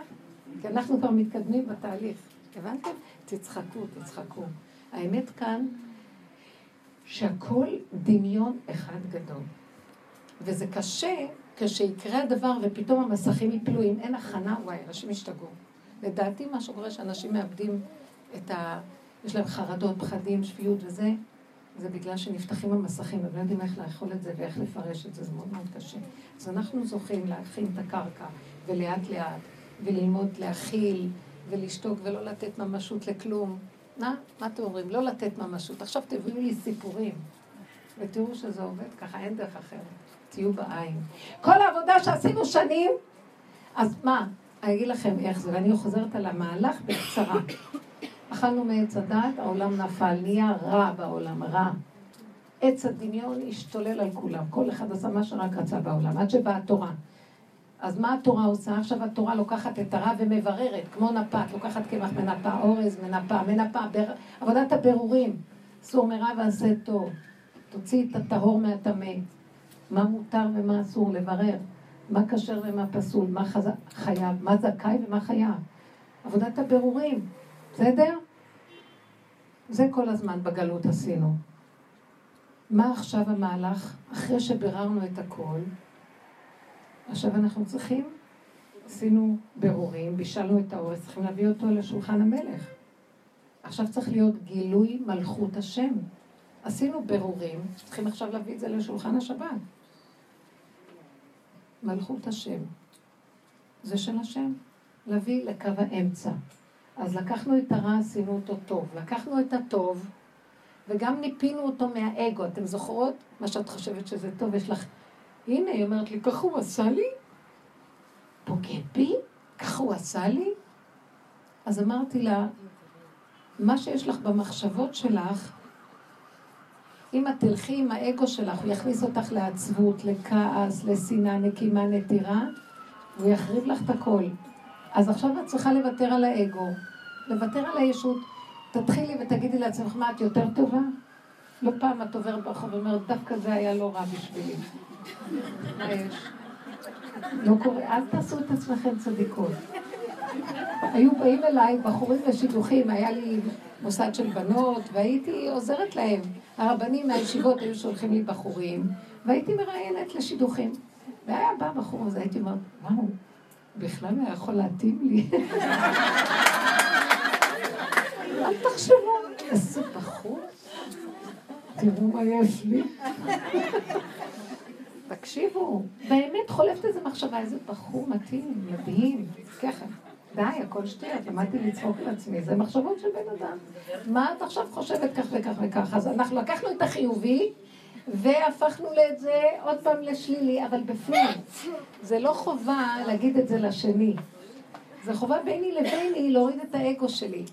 Speaker 1: כי אנחנו כבר מתקדמים בתהליך. הבנתם? תצחקו, תצחקו. האמת כאן, שהכל דמיון אחד גדול. וזה קשה כשיקרה הדבר ופתאום המסכים יפלו, אם אין הכנה, וואי, אנשים ישתגעו. לדעתי מה שקורה שאנשים מאבדים את ה... יש להם חרדות, פחדים, שפיות וזה, זה בגלל שנפתחים המסכים, הם לא יודעים איך לאכול את זה ואיך לפרש את זה, זה מאוד מאוד קשה. אז אנחנו זוכים להכין את הקרקע, ולאט לאט, וללמוד להכיל, ולשתוק, ולא לתת ממשות לכלום. מה? מה אתם אומרים? לא לתת ממשות. עכשיו תביאו לי סיפורים, ותראו שזה עובד ככה, אין דרך אחרת. תהיו בעין. כל העבודה שעשינו שנים, אז מה? אני אגיד לכם איך זה, ואני חוזרת על המהלך בקצרה. אכלנו מעץ הדת, העולם נפל, נהיה רע בעולם, רע. עץ הדמיון השתולל על כולם, כל אחד עשה מה שרק רצה בעולם, עד שבאה התורה. אז מה התורה עושה? עכשיו התורה לוקחת את הרע ומבררת, כמו נפת, לוקחת קמח מנפה, אורז מנפה, מנפה, בר... עבודת הבירורים. סור מרע ועשה טוב. תוציא את הטהור מהטמא. מה מותר ומה אסור לברר. מה כשר ומה פסול, מה חז... חייב, מה זכאי ומה חייב. עבודת הבירורים. בסדר? זה כל הזמן בגלות עשינו. מה עכשיו המהלך? אחרי שביררנו את הכל, עכשיו אנחנו צריכים, עשינו בירורים, בישלנו את האורס, צריכים להביא אותו לשולחן המלך. עכשיו צריך להיות גילוי מלכות השם. עשינו בירורים, צריכים עכשיו להביא את זה לשולחן השבת. מלכות השם. זה של השם. להביא לקו האמצע. אז לקחנו את הרע, עשינו אותו טוב. לקחנו את הטוב, וגם ניפינו אותו מהאגו. אתם זוכרות? מה שאת חושבת שזה טוב, יש לך... הנה, היא אומרת לי, ככה הוא עשה לי? פוגע בי? ככה הוא עשה לי? אז אמרתי לה, מה שיש לך במחשבות שלך, אם את תלכי עם האגו שלך, הוא יכניס אותך לעצבות, לכעס, לשנאה, נקימה, נטירה, הוא יחריב לך את הכל. אז עכשיו את צריכה לוותר על האגו, לוותר על הישות. תתחילי ותגידי לעצמך, מה, את יותר טובה? לא פעם את עוברת ברחוב ואומרת, דווקא זה היה לא רע בשבילי. לא קורה, אל תעשו את עצמכם צדיקות. היו באים אליי בחורים לשידוכים, היה לי מוסד של בנות, והייתי עוזרת להם. הרבנים מהישיבות היו שולחים לי בחורים, והייתי מראיינת לשידוכים. והיה בא בחור הזה, הייתי אומרת, וואו, בכלל היה יכול להתאים לי. אל תחשבו, איזה בחור, תראו מה יש לי. תקשיבו, באמת חולפת איזה מחשבה, איזה בחור מתאים, מדהים, ככה. די, הכל שטויות, למדתי לצחוק על עצמי, זה מחשבות של בן אדם. מה את עכשיו חושבת כך וכך וכך? אז אנחנו לקחנו את החיובי, והפכנו את זה עוד פעם לשלילי, אבל בפנים. זה לא חובה להגיד את זה לשני. זה חובה ביני לביני להוריד את האגו שלי.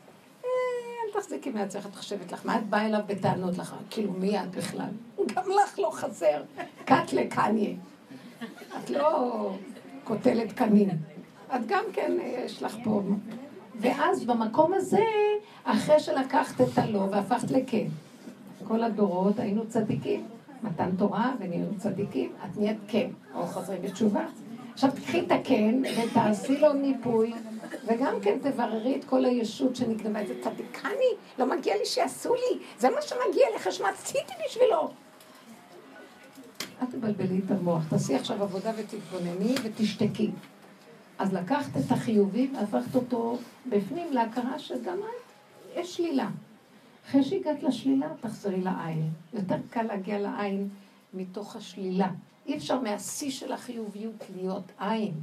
Speaker 1: תחזיקי מעצמך, את חושבת לך, מה את באה אליו בטענות לך? כאילו, מי את בכלל? [LAUGHS] גם לך לא חסר. קאט לקניה. את לא קוטלת קנים. את גם כן, יש לך פה... ואז במקום הזה, אחרי שלקחת את הלא והפכת לכן, כל הדורות היינו צדיקים. מתן תורה ונהיינו צדיקים, את נהיית כן, או חוזרים בתשובה. עכשיו תקחי את הכן ותעשי לו ניפוי, וגם כן תבררי את כל הישות שנקדמה. איזה צדיקני, לא מגיע לי שיעשו לי, זה מה שמגיע לי אחרי שמה עשיתי בשבילו. אל תבלבלי את המוח, תעשי עכשיו עבודה ותתבונני ותשתקי. אז לקחת את החיובי והפכת אותו בפנים להכרה שגם את, יש שלילה. אחרי שהגעת לשלילה, תחזרי לעין. יותר קל להגיע לעין מתוך השלילה. אי אפשר מהשיא של החיוביות להיות עין.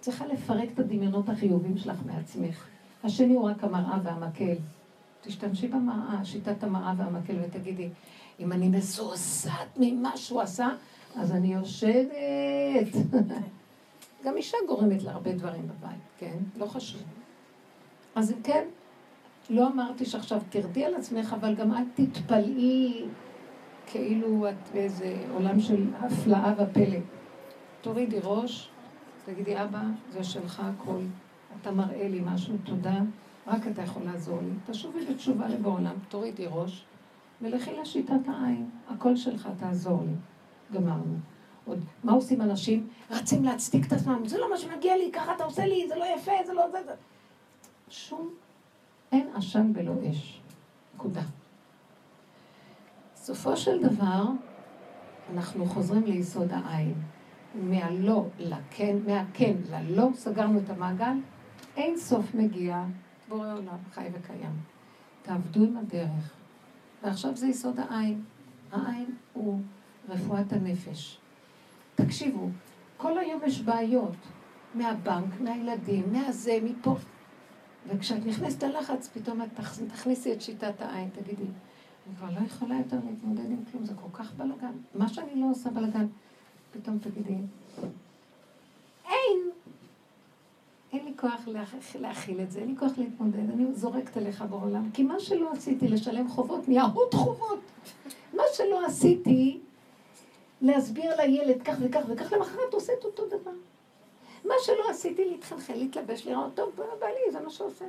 Speaker 1: צריכה לפרק את הדמיונות החיובים שלך מעצמך. השני הוא רק המראה והמקל. תשתמשי במראה, שיטת המראה והמקל, ותגידי, אם אני מזועזעת ממה שהוא עשה, אז אני יושבת. [LAUGHS] גם אישה גורמת להרבה דברים בבית, כן? לא חשוב. אז אם כן, לא אמרתי שעכשיו תרדי על עצמך, אבל גם את תתפלאי כאילו את באיזה עולם של הפלאה ופלא. תורידי ראש, תגידי, אבא, זה שלך הכל. אתה מראה לי משהו, תודה. רק אתה יכול לעזור לי. תשובי בתשובה לבעולם, תורידי ראש, ולכי לשיטת העין. הכל שלך, תעזור לי. גמרנו. עוד, מה עושים אנשים? רצים להצדיק את עצמם, זה לא מה שמגיע לי, ככה אתה עושה לי, זה לא יפה, זה לא זה. שום אין עשן בלא אש. נקודה. בסופו של דבר, אנחנו חוזרים ליסוד העין. מהלא לכן, מהכן ללא, סגרנו את המעגל, אין סוף מגיע, בורא עולם, חי וקיים. תעבדו עם הדרך. ועכשיו זה יסוד העין. העין הוא רפואת הנפש. תקשיבו, כל היום יש בעיות. מהבנק, מהילדים, מהזה, מפה. וכשאת נכנסת ללחץ, פתאום את תכניסי את שיטת העין, תגידי, אני כבר לא יכולה יותר להתמודד עם כלום, זה כל כך בלאגן. מה שאני לא עושה בלאגן, פתאום תגידי, אין, אין לי כוח להכיל את זה, אין לי כוח להתמודד, אני זורקת אליך בעולם. כי מה שלא עשיתי, לשלם חובות, נהיה עוד חובות. מה שלא עשיתי, להסביר לילד כך וכך וכך, למחרת עושה את אותו דבר. מה שלא עשיתי, להתחלחל, להתלבש, לראות טוב, בא לי, זה מה שעושה.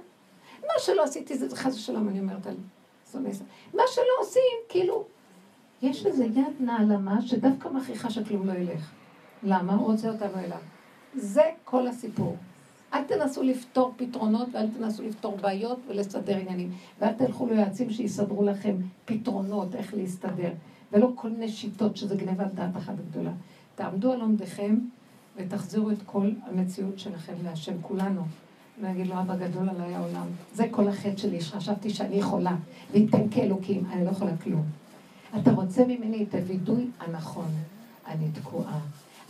Speaker 1: מה שלא עשיתי, זה חס ושלום, אני אומרת על שונא. מה שלא עושים, כאילו, יש איזה יד נעלמה שדווקא מכריחה שכלום לא ילך. למה? הוא רוצה אותנו אליו. זה כל הסיפור. אל תנסו לפתור פתרונות ואל תנסו לפתור בעיות ולסדר עניינים. ואל תלכו ליועצים שיסדרו לכם פתרונות איך להסתדר. ולא כל מיני שיטות שזה גנבת דעת אחת גדולה. תעמדו על עומדיכם ותחזירו את כל המציאות שלכם להשם, כולנו. להגיד לו, אבא גדול עליי העולם. זה כל החטא שלי, שחשבתי שאני יכולה, וייתן כאלוקים, אני לא יכולה כלום. אתה רוצה ממני את הווידוי הנכון. אני תקועה.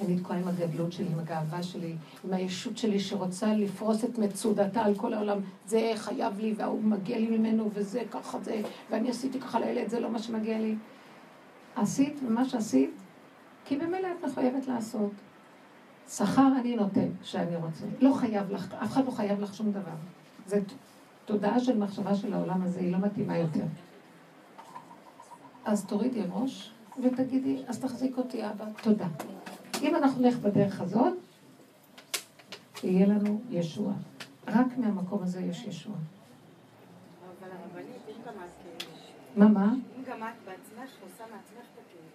Speaker 1: אני תקועה עם הגדלות שלי, עם הגאווה שלי, עם הישות שלי שרוצה לפרוס את מצודתה על כל העולם. זה חייב לי, וההוא מגיע לי ממנו, וזה ככה זה, ואני עשיתי ככה לילד, זה לא מה שמגיע לי. עשית מה שעשית, כי במילא את מחויבת לעשות. שכר אני נותן כשאני רוצה. לא חייב לך, אף אחד לא חייב לך שום דבר. זו תודעה של מחשבה של העולם הזה, היא לא מתאימה יותר. אז תורידי ראש ותגידי, אז תחזיק אותי אבא, תודה. אם אנחנו נלך בדרך הזאת, יהיה לנו ישוע. רק מהמקום הזה יש ישוע.
Speaker 2: אבל הרבנית, אם גם את...
Speaker 1: מה, מה?
Speaker 2: אם גם את בעצמך עושה מעצמך את הכאילו.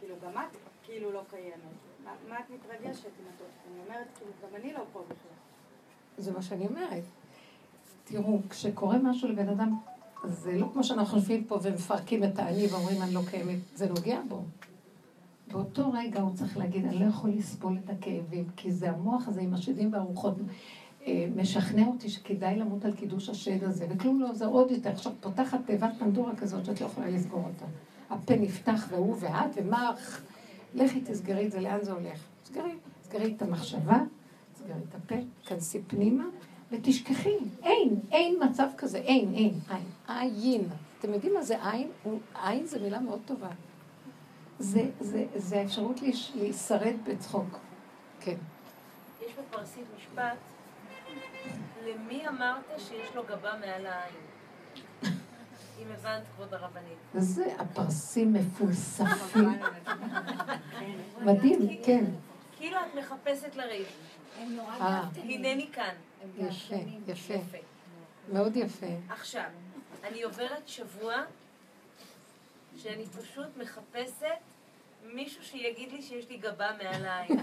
Speaker 2: כאילו, גם את כאילו לא קיימת. מה את מתרגשת עוד... אני אומרת, כאילו, גם אני לא פה בכלל.
Speaker 1: זה מה שאני אומרת. תראו, כשקורה משהו לבן אדם, זה לא כמו שאנחנו יושבים פה ומפרקים את האני ואומרים אני לא קיימת, זה נוגע בו. באותו רגע הוא צריך להגיד, אני לא יכול לסבול את הכאבים, כי זה המוח הזה עם השדים והרוחות אה, משכנע אותי שכדאי למות על קידוש השד הזה, וכלום לא עוזר עוד יותר. עכשיו פותחת תיבת פנדורה כזאת שאת לא יכולה לסגור אותה. הפה נפתח והוא ואת ומה... לכי תסגרי את זה, לאן זה הולך? תסגרי, תסגרי את המחשבה, תסגרי את הפה, כנסי פנימה, ותשכחי. אין, אין מצב כזה, אין, אין, אין. עין. אתם יודעים מה זה עין? עין זה מילה מאוד טובה. זה, זה, זה האפשרות להישרד בצחוק. כן.
Speaker 3: יש בפרסית משפט, למי אמרת שיש לו גבה מעל העין? אם הבנת, כבוד הרבנית.
Speaker 1: זה הפרסים מפולספים. [LAUGHS] מדהים, כן.
Speaker 3: כאילו את מחפשת לריב.
Speaker 1: אה.
Speaker 3: הנני כאן.
Speaker 1: יפה, יפה. מאוד יפה.
Speaker 3: עכשיו, אני עוברת שבוע שאני פשוט מחפשת מישהו שיגיד לי שיש לי גבה מעל העין.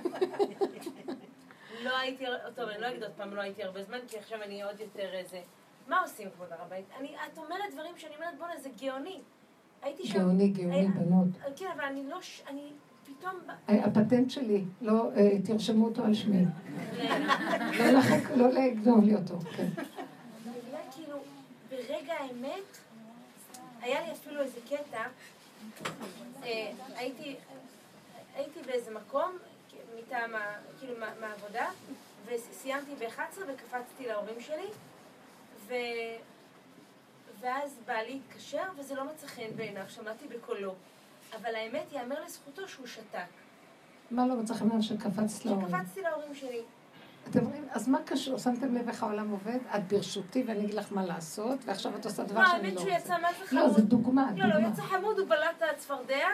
Speaker 3: [LAUGHS] לא הייתי, טוב, אני לא אגיד עוד פעם, לא הייתי הרבה זמן, כי עכשיו אני עוד יותר איזה... מה עושים, כבוד הרבית? את אומרת דברים שאני אומרת, בואנה, זה גאוני. הייתי שם...
Speaker 1: גאוני, גאוני, בנות.
Speaker 3: כן, אבל אני לא... אני פתאום...
Speaker 1: אה, הפטנט שלי, לא, אה, תרשמו אותו על שמי. לא לגנוב לי אותו, כן.
Speaker 3: כאילו, ברגע האמת, היה לי אפילו איזה קטע, אה, הייתי, הייתי באיזה מקום, מטעם, כאילו מהעבודה, וסיימתי ב-11 וקפצתי להורים שלי, ו... ואז בעלי התקשר, וזה לא מצא חן בעיניו, שמעתי בקולו. אבל האמת, ייאמר לזכותו שהוא שתק.
Speaker 1: מה לא מצא חן בעיניו שקפצת להורים?
Speaker 3: שקפצתי להורים שלי.
Speaker 1: אתם אומרים, אז מה קשור? שמתם לב איך העולם עובד? את ברשותי ואני אגיד לך מה לעשות, ועכשיו את עושה דבר שאני לא רוצה.
Speaker 3: לא, האמת שהוא יצא מה זה
Speaker 1: חמוד. לא, זה דוגמה,
Speaker 3: דוגמה. לא, לא, יצא חמוד, הוא בלע את הצפרדע.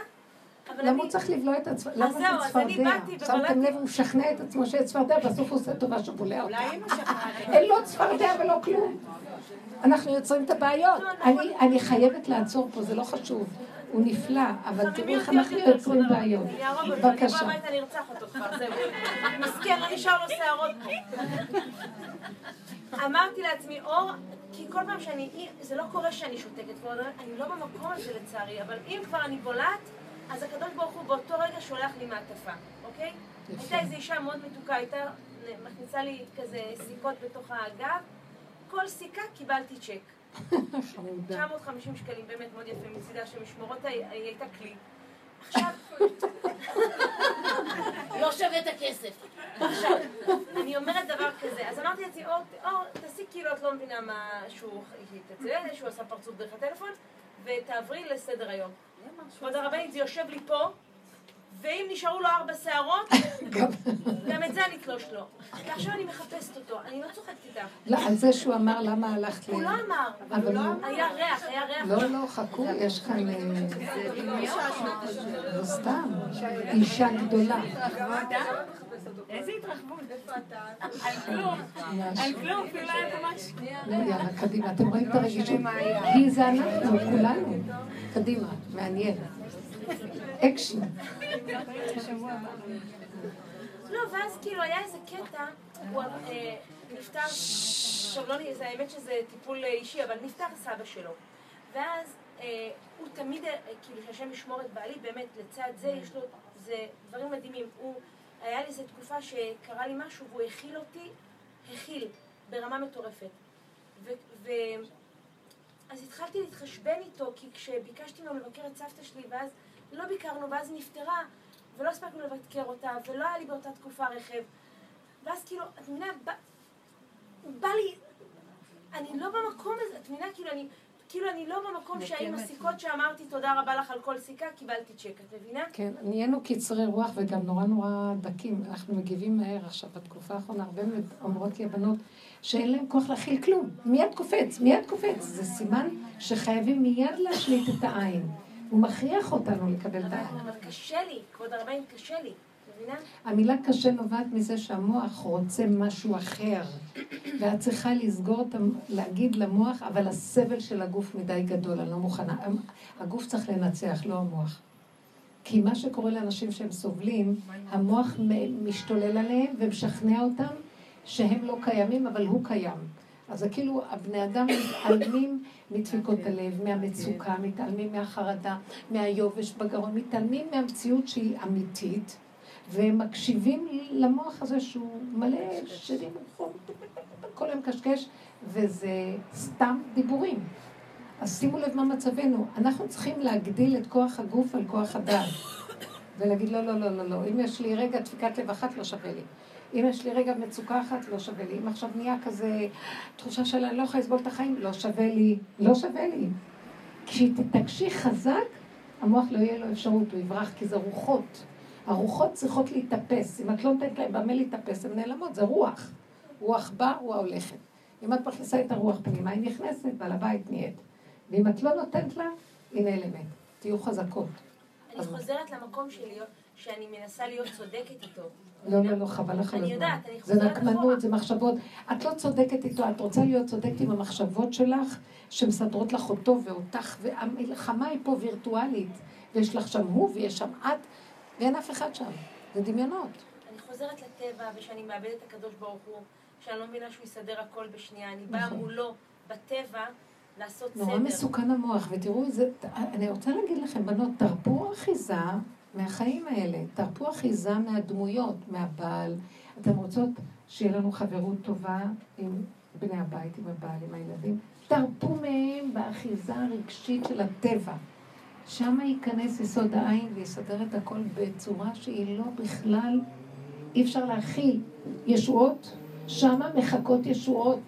Speaker 1: למה הוא צריך לבלוע את הצפרדע? למה זה צפרדע? שמתם לב, הוא משכנע את עצמו שיש צפרדע, בסוף הוא עושה טובה שהוא בולע אותה. [LAUGHS] אין לו צפרדע ולא כלום. אנחנו יוצרים את הבעיות. אני חייבת לעצור פה, זה לא חשוב. הוא נפלא, אבל תראו איך אנחנו יוצרים בעיות. בבקשה.
Speaker 3: מסכן, לא נשאר לו שערות פה. אמרתי לעצמי, אור, כי כל פעם שאני, זה לא קורה שאני שותקת, אני לא במקום הזה לצערי, אבל אם כבר אני בולעת, אז הקדוש ברוך הוא באותו רגע שולח לי מעטפה, אוקיי? הייתה איזו אישה מאוד מתוקה, הייתה מכניסה לי כזה סיכות בתוך האגף, כל סיכה קיבלתי צ'ק. 950 שקלים, באמת מאוד יפה מצידה, שמשמורות היא הייתה כלי. עכשיו, לא שווה את הכסף. עכשיו, אני אומרת דבר כזה, אז אמרתי לעצמי, אור, תעשי כאילו את לא מבינה מה שהוא התעצל, שהוא עשה פרצוף דרך הטלפון, ותעברי לסדר היום. כבוד הרבנית, זה יושב לי פה, ואם נשארו לו ארבע שערות, גם את זה אני אתלוש לו. ועכשיו אני מחפשת אותו, אני לא צוחקת איתך.
Speaker 1: לא, על זה שהוא אמר למה הלכת ל...
Speaker 3: הוא לא אמר, אבל לא היה ריח, היה ריח.
Speaker 1: לא, לא, חכו, יש כאן... לא סתם, אישה גדולה.
Speaker 2: איזה התרחבות? על כלום, על כלום, אפילו לא היה ממש...
Speaker 1: יאללה, קדימה, אתם רואים את הרגישות? כי זה אנחנו, כולנו. קדימה, מעניין. אקשן.
Speaker 3: לא, ואז כאילו היה איזה קטע, הוא אה, נפטר, עכשיו לא, זה האמת שזה טיפול אישי, אבל נפטר סבא שלו. ואז אה, הוא תמיד, אה, כאילו שהשם ישמור את בעלי, באמת, לצד זה יש לו, זה דברים מדהימים. הוא, היה לי איזו תקופה שקרה לי משהו והוא הכיל אותי, הכיל, ברמה מטורפת. ו... אז התחלתי להתחשבן איתו, כי כשביקשתי ממנו לבקר את סבתא שלי, ואז לא ביקרנו, ואז נפטרה, ולא הספקנו לבקר אותה, ולא היה לי באותה תקופה רכב. ואז כאילו, את מבינה, בא, בא לי, אני לא במקום הזה, את מבינה, כאילו אני, כאילו אני לא במקום שהאם הסיכות שאמרתי תודה רבה לך על כל סיכה, קיבלתי צ'ק, את מבינה?
Speaker 1: כן, נהיינו קצרי רוח וגם נורא נורא דקים. אנחנו מגיבים מהר עכשיו, בתקופה האחרונה, הרבה אומרות לי הבנות, שאין להם כוח להכיל כלום. מיד קופץ, מיד קופץ. זה סימן שחייבים מיד להשליט את העין. הוא מכריח אותנו לקבל את העין.
Speaker 3: אבל קשה לי, כבוד הרבנים, קשה לי.
Speaker 1: המילה קשה נובעת מזה שהמוח רוצה משהו אחר. ואת צריכה לסגור את ה... להגיד למוח, אבל הסבל של הגוף מדי גדול, אני לא מוכנה. הגוף צריך לנצח, לא המוח. כי מה שקורה לאנשים שהם סובלים, המוח משתולל עליהם ומשכנע אותם שהם לא קיימים, אבל הוא קיים. אז זה כאילו, הבני אדם מתעלמים מדפיקות הלב, מהמצוקה, מתעלמים מהחרדה, מהיובש בגרון, מתעלמים מהמציאות שהיא אמיתית, והם מקשיבים למוח הזה שהוא מלא שדים, כל היום קשקש, וזה סתם דיבורים. אז שימו לב מה מצבנו. אנחנו צריכים להגדיל את כוח הגוף על כוח הדעת. ולהגיד, לא, לא, לא, לא, לא. אם יש לי רגע דפיקת לב אחת, לא שווה לי. אם יש לי רגע מצוקה אחת, לא שווה לי. אם עכשיו נהיה כזה תחושה של אני לא יכולה לסבול את החיים, לא שווה לי. לא שווה לי. כשתתקשי חזק, המוח לא יהיה לו אפשרות, הוא יברח, כי זה רוחות. הרוחות צריכות להתאפס. אם את לא נותנת להם במה להתאפס, הן נעלמות, זה רוח. רוח בא, רוח הולכת. אם את מכניסה את הרוח פנימה, היא נכנסת, ועל הבית נהיית. ואם את לא נותנת לה, היא נעלמת. תהיו חזקות.
Speaker 3: אני חוזרת למקום שלי, שאני מנסה להיות צודקת איתו.
Speaker 1: לא, לא, לא, חבל לך
Speaker 3: על הזמן. אני יודעת, אני
Speaker 1: חוזרת אחורה. זה נקמנות, זה מחשבות. את לא צודקת איתו, את רוצה להיות צודקת עם המחשבות שלך, שמסדרות לך אותו ואותך, והמלחמה היא פה וירטואלית, ויש לך שם הוא ויש שם את, ואין אף אחד שם. זה דמיונות.
Speaker 3: אני חוזרת לטבע, ושאני מאבדת את הקדוש ברוך הוא, שאני לא מבינה שהוא יסדר הכל בשנייה. אני באה נכון. מולו בטבע. לעשות סדר.
Speaker 1: נורא מסוכן המוח, ותראו, זה, אני רוצה להגיד לכם, בנות, תרפו אחיזה מהחיים האלה, תרפו אחיזה מהדמויות, מהבעל. אתן רוצות שיהיה לנו חברות טובה עם בני הבית, עם הבעל, עם הילדים? תרפו מהם באחיזה הרגשית של הטבע. שם ייכנס יסוד העין ויסדר את הכל בצורה שהיא לא בכלל, אי אפשר להכיל ישועות, שמה מחכות ישועות.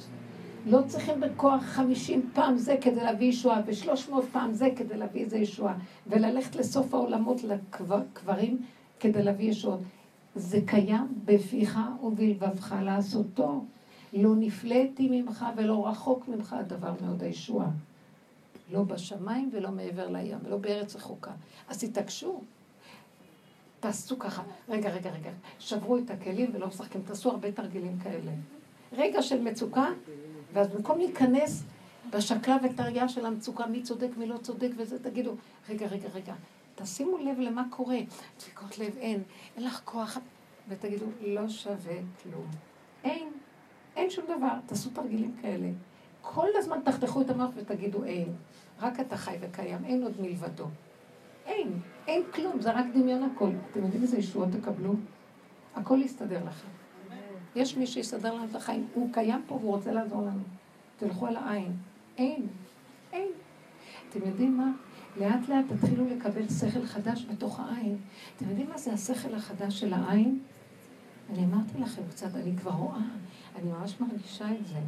Speaker 1: לא צריכים בכוח חמישים פעם זה כדי להביא ישועה, ושלוש מאות פעם זה כדי להביא איזה ישועה, וללכת לסוף העולמות לקברים כדי להביא ישועות. זה קיים בפיך ובלבבך לעשותו. לא נפלאתי ממך ולא רחוק ממך הדבר מאוד הישועה. לא בשמיים ולא מעבר לים, ולא בארץ רחוקה. אז תתעקשו. תעשו ככה. רגע, רגע, רגע. שברו את הכלים ולא משחקים. תעשו הרבה תרגילים כאלה. רגע של מצוקה, ואז במקום להיכנס בשקלה וטריה של המצוקה, מי צודק, מי לא צודק וזה, תגידו, רגע, רגע, רגע, תשימו לב למה קורה. דפיקות לב אין, אין לך כוח, ותגידו, לא שווה כלום. אין, אין שום דבר, תעשו תרגילים כאלה. כל הזמן תחתכו את המוח ותגידו אין. רק אתה חי וקיים, אין עוד מלבדו. אין, אין כלום, זה רק דמיון הכל. אתם יודעים איזה ישועות תקבלו? הכל יסתדר לכם. יש מי שיסדר לנו את החיים, הוא קיים פה והוא רוצה לעזור לנו. תלכו על העין. אין, אין. אתם יודעים מה? לאט לאט תתחילו לקבל שכל חדש בתוך העין. אתם יודעים מה זה השכל החדש של העין? אני אמרתי לכם קצת, אני כבר רואה, אני ממש מרגישה את זה.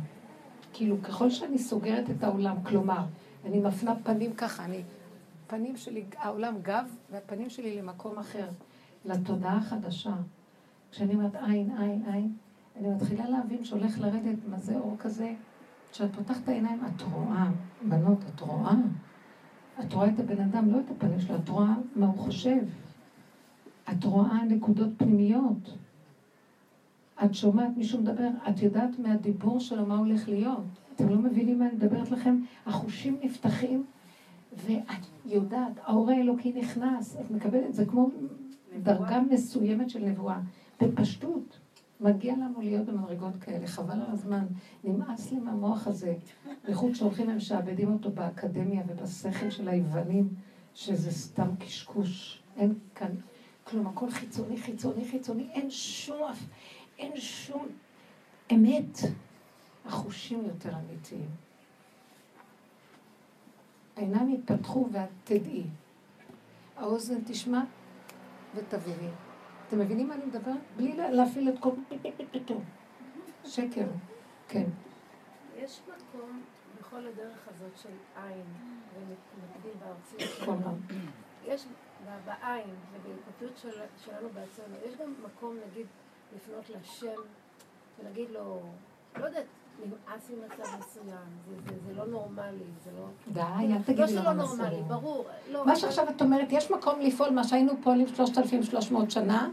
Speaker 1: כאילו, ככל שאני סוגרת את העולם, כלומר, אני מפנה פנים ככה, אני, פנים שלי, העולם גב, והפנים שלי למקום אחר, לתודעה החדשה. כשאני אומרת עין, עין, עין, אני מתחילה להבין שהולך לרדת מה זה אור כזה. כשאת פותחת העיניים, את רואה, בנות, את רואה. את רואה את הבן אדם, לא את הפנים שלו, את רואה מה הוא חושב. את רואה נקודות פנימיות. את שומעת מישהו מדבר, את יודעת מהדיבור שלו מה הולך להיות. אתם לא מבינים מה אני מדברת לכם? החושים נפתחים, ואת יודעת, האור האלוקי נכנס, את מקבלת, זה כמו דרגה מסוימת של נבואה, בפשטות. מגיע לנו להיות במדרגות כאלה, חבל על הזמן. נמאס לי מהמוח הזה. בייחוד שהולכים הם משעבדים אותו באקדמיה ובשכל של היוונים, שזה סתם קשקוש. אין כאן כלום, הכל חיצוני, חיצוני, חיצוני. אין שום, אין שום אמת. החושים יותר אמיתיים. העיניים יתפתחו ואת תדעי. האוזן תשמע ותביני. אתם מבינים מה אני מדברת? בלי להפעיל את כל... שקר, כן.
Speaker 4: יש מקום בכל הדרך הזאת של עין, ומקביל בארציות שלנו. יש בעין ובהתפתחות של, שלנו בעצמנו, יש גם מקום, נגיד, לפנות לשם ולהגיד לו, לא יודעת, נמאס ממצב מסוים, זה, לא נורמלי, זה לא...
Speaker 1: די, אל
Speaker 4: לא
Speaker 1: תגידי
Speaker 4: שלא
Speaker 1: לא
Speaker 4: נורמלי,
Speaker 1: מסורים.
Speaker 4: ברור. לא,
Speaker 1: מה שעכשיו את אומרת, יש מקום לפעול מה שהיינו פועלים 3,300 שנה.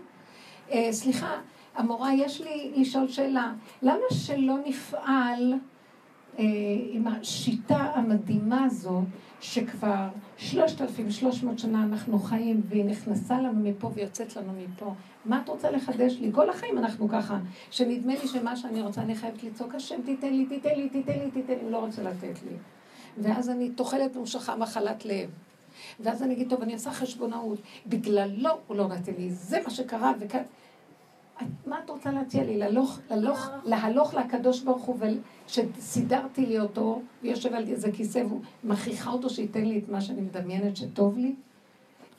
Speaker 1: אה, סליחה, המורה, יש לי לשאול שאלה. למה שלא נפעל אה, עם השיטה המדהימה הזו, שכבר 3,300 שנה אנחנו חיים, והיא נכנסה לנו מפה ויוצאת לנו מפה? מה את רוצה לחדש לי? כל החיים אנחנו ככה. שנדמה לי שמה שאני רוצה, אני חייבת לצעוק, השם תיתן לי, תיתן לי, תיתן לי, תיתן לי, לא רוצה לתת לי. ואז אני טוחלת ממושכה מחלת לב. ואז אני אגיד, טוב, אני עושה חשבונאות. בגללו הוא לא נתן לי, זה מה שקרה, וכאן... מה את רוצה להציע לי? ללוך, ללוך, להלוך לקדוש ברוך הוא, שסידרתי לי אותו, ויושב על איזה כיסא, והוא מכריחה אותו שייתן לי את מה שאני מדמיינת שטוב לי?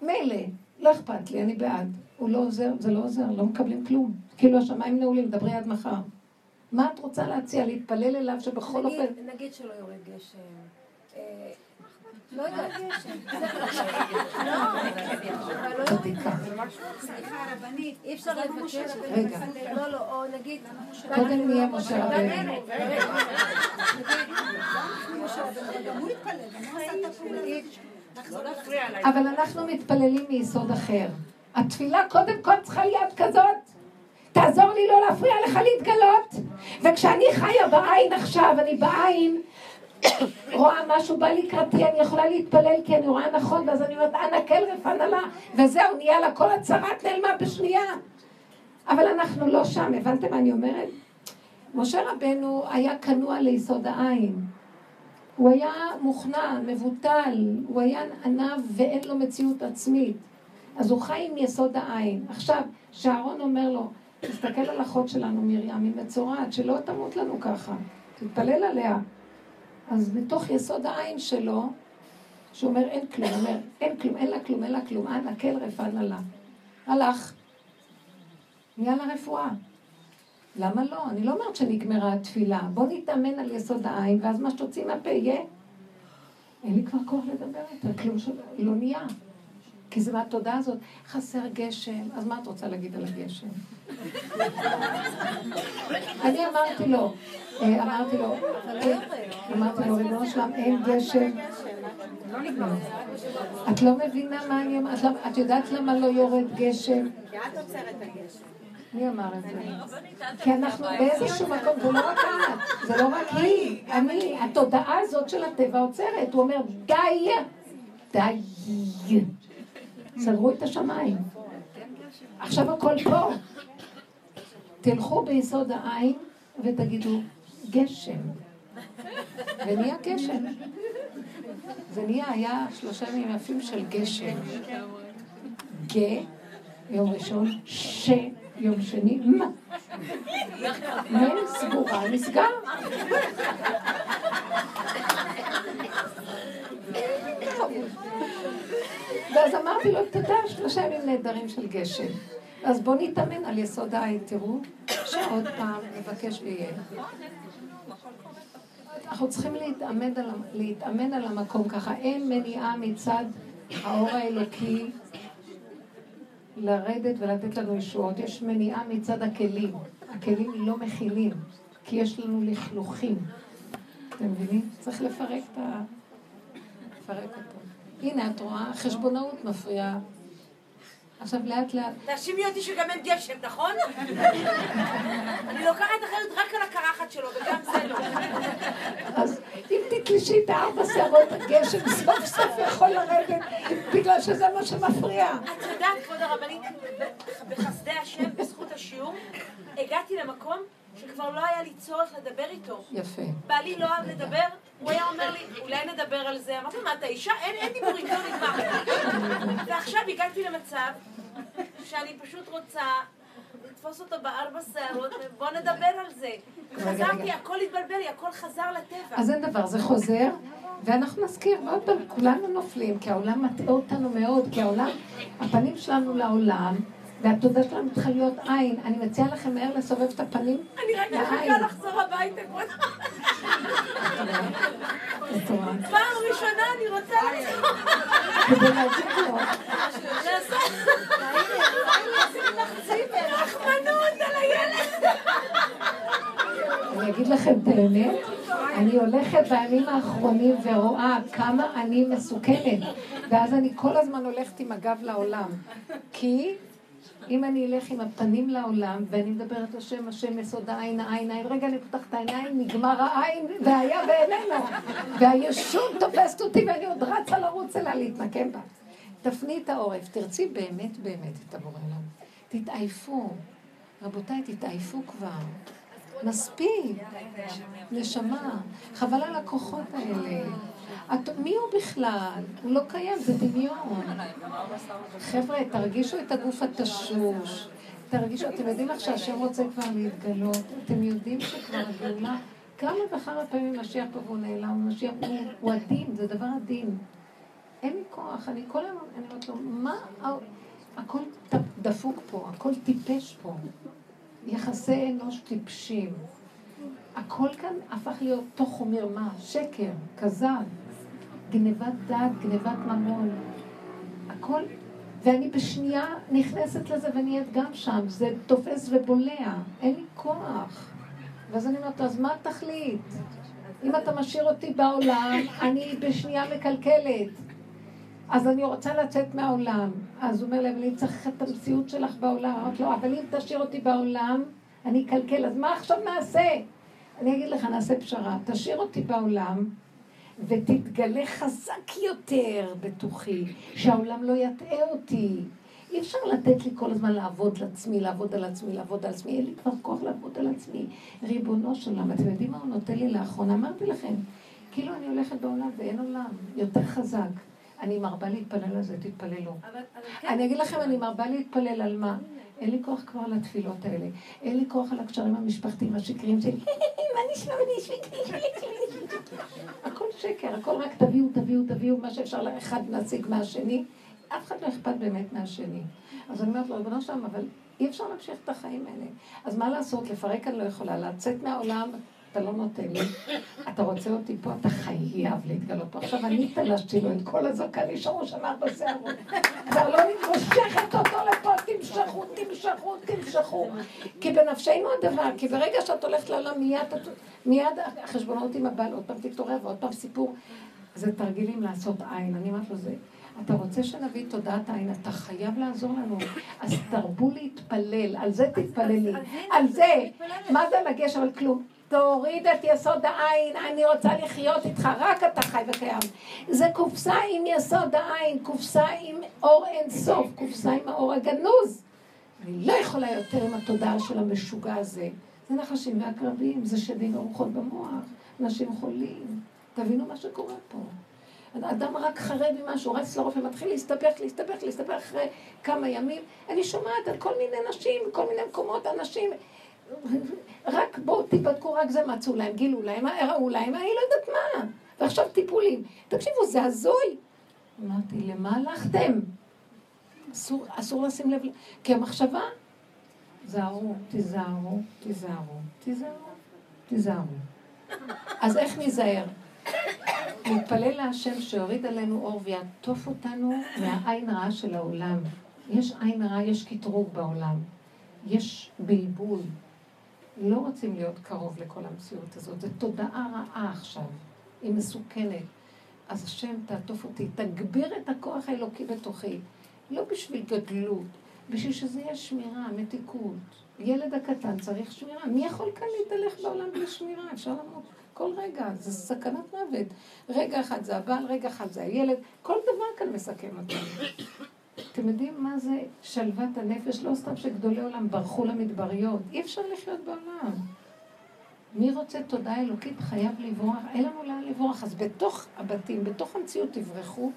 Speaker 1: מילא, לא אכפת לי, אני בעד. הוא לא עוזר, זה לא עוזר, לא מקבלים כלום. כאילו השמיים נעולים, דברי עד מחר. מה את רוצה להציע? להתפלל אליו שבכל אופן...
Speaker 4: נגיד, נגיד שלא יורד גשם. אה, לא יודעת. [LAUGHS] לא, אבל לא
Speaker 1: צדיקה.
Speaker 5: סליחה, רבנית.
Speaker 4: אי אפשר לבקש.
Speaker 1: רגע.
Speaker 4: לא, לא, או נגיד...
Speaker 1: קודם נהיה משה רבנו. [LAUGHS] אבל אנחנו מתפללים מיסוד אחר. התפילה קודם כל צריכה להיות כזאת. תעזור לי לא להפריע לך להתגלות. וכשאני חיה בעין עכשיו, אני בעין, רואה משהו בא לקראתי, אני יכולה להתפלל כי אני רואה נכון, ואז אני אומרת, אנא כל רפא נא וזהו, נהיה לה כל הצרת נעלמה בשנייה. אבל אנחנו לא שם, הבנתם מה אני אומרת? משה רבנו היה כנוע ליסוד העין. הוא היה מוכנע, מבוטל, הוא היה עניו ואין לו מציאות עצמית. אז הוא חי עם יסוד העין. עכשיו, שאהרון אומר לו, תסתכל על אחות שלנו מרים, היא מצורעת, שלא תמות לנו ככה, תתפלל עליה. אז מתוך יסוד העין שלו, שהוא אומר אין כלום, אומר אין כלום, אין לה כלום, אין לה כלום, אנא כל רפאנה לה. הלך, נהיה לה רפואה. למה לא? אני לא אומרת שנגמרה התפילה. בוא נתאמן על יסוד העין, ואז מה שתוציא מהפה יהיה. אין לי כבר כוח לדבר יותר, כלום שלא לא נהיה. כי זה מהתודעה הזאת, חסר גשם, אז מה את רוצה להגיד על הגשם? [LAUGHS] אני אמרתי לו, אמרתי לו, אה, אמרתי לו, ריבונו שלם, אין גשם. את לא מבינה מה אני אומרת? למה- את יודעת למה לא יורד גשם?
Speaker 2: כי את עוצרת הגשם.
Speaker 1: מי אמר את זה? כי אנחנו באיזשהו מקום, זה לא רק את, זה לא רק היא, אני, התודעה הזאת של הטבע עוצרת, הוא אומר די, די, סגרו את השמיים. עכשיו הכל פה. תלכו ביסוד העין ותגידו גשם. ונהיה גשם. זה נהיה, היה שלושה ימים יפים של גשם. ג, יום ראשון, ש, יום שני, מה? מייל סגורה, נסגר. ואז אמרתי לו, תודה, שלושה ימים נהדרים של גשם. אז בואו נתאמן על יסוד העין, תראו, שעוד פעם נבקש ויהיה. אנחנו צריכים להתאמן על, להתאמן על המקום ככה. אין מניעה מצד האור האלוקי לרדת ולתת לנו ישועות. יש מניעה מצד הכלים. הכלים לא מכילים, כי יש לנו לכלוכים. אתם מבינים? צריך לפרק את ה... לפרק אותו. הנה, את רואה, חשבונאות מפריעה. עכשיו לאט לאט,
Speaker 3: תאשימי אותי שגם אין גשם, נכון? [LAUGHS] אני לוקחת אחריות רק על הקרחת שלו, וגם זה לא.
Speaker 1: אז אם תתלשי את הארבע שערות הגשם, סוף סוף יכול לרדת, בגלל שזה מה שמפריע.
Speaker 3: את יודעת, כבוד הרבנית, בחסדי השם, בזכות השיעור, הגעתי למקום שכבר לא היה לי צורך לדבר איתו.
Speaker 1: יפה.
Speaker 3: בעלי לא אוהב לדבר, הוא היה אומר לי, אולי נדבר על זה. אמרתי, מה, אתה אישה? אין, אין דיבורים, לא נגמר. ועכשיו הגעתי למצב שאני פשוט רוצה לתפוס אותו בארבע שערות, ובוא נדבר על זה. חזרתי. הכל התבלבל לי, הכל חזר לטבע.
Speaker 1: אז אין דבר, זה חוזר, ואנחנו נזכיר, ועוד פעם, כולנו נופלים, כי העולם מטעה אותנו מאוד, כי העולם, הפנים שלנו לעולם, והתודה שלנו צריכה להיות עין. אני מציעה לכם מהר לסובב את הפנים
Speaker 3: אני רק. מחכה לחזור הביתה. [LAUGHS] פעם ראשונה אני רוצה לחזור.
Speaker 1: כדי להגיד לו,
Speaker 3: רחמנות על הילד.
Speaker 1: אני אגיד לכם את האמת, אני הולכת בימים האחרונים ורואה כמה אני מסוכנת, ואז אני כל הזמן הולכת עם הגב לעולם. כי אם אני אלך עם הפנים לעולם, ואני מדברת השם, השם יסוד העין, העין, העין, רגע אני פותחת את העיניים, נגמר העין, והיה ואיננו. והישות תופסת אותי ואני עוד רצה לרוץ אליה להתנקם בה. תפני את העורף, תרצי באמת באמת את הבורא עולם. תתעייפו. רבותיי, תתעייפו כבר. מספיק. נשמה. חבל על הכוחות האלה. מי הוא בכלל? הוא לא קיים, זה דמיון. חבר'ה, תרגישו את הגוף התשוש. תרגישו, אתם יודעים לך שהשם רוצה כבר להתגלות. אתם יודעים שכבר הגאולה, כמה וכמה פעמים משיח פה והוא נעלם, משיח הוא, הוא הדין, זה דבר הדין. אין לי כוח, אני כל היום, אני אומרת לו, מה, הכל דפוק פה, הכל טיפש פה. יחסי אנוש טיפשים. הכל כאן הפך להיות תוך ומרמה, שקר, כזב, גנבת דעת, גנבת ממון. הכל, ואני בשנייה נכנסת לזה ונהיית גם שם, זה תופס ובולע, אין לי כוח. ואז אני אומרת, אז מה התכלית? אם אתה משאיר אותי בעולם, אני בשנייה מקלקלת. אז אני רוצה לצאת מהעולם. אז הוא אומר אבל אני צריך את המציאות שלך בעולם. אמרתי לו, אבל אם תשאיר אותי בעולם, אני אקלקל. אז מה עכשיו נעשה? אני אגיד לך, נעשה פשרה. תשאיר אותי בעולם, ותתגלה חזק יותר בתוכי, שהעולם לא יטעה אותי. אי אפשר לתת לי כל הזמן לעבוד לעצמי, לעבוד על עצמי, לעבוד על עצמי. אין לי כבר כוח לעבוד על עצמי. ריבונו של עולם, אתם יודעים מה הוא נותן לי לאחרונה? אמרתי לכם, כאילו אני הולכת בעולם ואין עולם יותר חזק. אני מרבה להתפלל על זה, תתפללו. כן. אני אגיד לכם, אני מרבה להתפלל על מה? אין לי כוח כבר לתפילות האלה. אין לי כוח על הקשרים המשפחתיים השקריים שלי. [LAUGHS] נשמע בנשמע? הכל שקר, הכל רק תביאו, תביאו, תביאו מה שאפשר לאחד להשיג מהשני. אף אחד לא אכפת באמת מהשני. אז אני אומרת לו, ריבונו שלם, אבל אי אפשר להמשיך את החיים האלה. אז מה לעשות? לפרק אני לא יכולה. לצאת מהעולם אתה לא נותן לי, אתה רוצה אותי פה, אתה חייב להתגלות פה. עכשיו אני תלשתי לו את כל הזקן, נשארו שם ארבע שערות. כבר לא מתמשכת אותו לפה, תמשכו, תמשכו, תמשכו. כי בנפשנו הדבר, כי ברגע שאת הולכת לעולם מיד, מיד החשבונות עם הבעל, עוד פעם תתעורר ועוד פעם סיפור. זה תרגילים לעשות עין, אני אומרת לו זה. אתה רוצה שנביא תודעת עין, אתה חייב לעזור לנו. אז תרבו להתפלל, על זה תתפללי. על זה. מה זה לגש אבל כלום? תוריד את יסוד העין, אני רוצה לחיות איתך, רק אתה חי וקיים. זה קופסה עם יסוד העין, קופסה עם אור אין סוף, קופסה עם האור הגנוז. אני לא יכולה יותר עם התודעה של המשוגע הזה. זה נחשים ועקרבים, זה שדים ורוחות במוח, אנשים חולים. תבינו מה שקורה פה. אדם רק חרד ממשהו, רץ לרופא, מתחיל להסתבך, להסתבך, להסתבך אחרי כמה ימים. אני שומעת על כל מיני נשים, כל מיני מקומות, אנשים, [LAUGHS] רק בואו תיבדקו, רק זה מצאו להם, גילו להם, הראו להם, אני לא יודעת מה. ועכשיו טיפולים. תקשיבו, זה הזוי. אמרתי, למה הלכתם? אסור, אסור לשים לב, כי המחשבה, זהרו, תיזהרו, תיזהרו, תיזהרו, תיזהרו. אז איך ניזהר? נתפלל להשם שיוריד עלינו אור ויעטוף אותנו מהעין הרעה של העולם. יש עין רעה, יש קטרוג בעולם. יש בלבול, לא רוצים להיות קרוב לכל המציאות הזאת. זו תודעה רעה עכשיו, היא מסוכנת. אז השם תעטוף אותי, תגביר את הכוח האלוקי בתוכי. לא בשביל גדלות, בשביל שזה יהיה שמירה, מתיקות. ילד הקטן צריך שמירה. מי יכול כאן להתהלך בעולם בלי שמירה? אפשר למות כל רגע, זה סכנת מוות. רגע אחד זה הבעל, רגע אחד זה הילד, כל דבר כאן מסכם אותנו. אתם יודעים מה זה שלוות הנפש? לא סתם שגדולי עולם ברחו למדבריות. אי אפשר לחיות בעולם. מי רוצה תודה אלוקית חייב לברוח, אין לנו לאן לברוח. אז בתוך הבתים, בתוך המציאות תברחו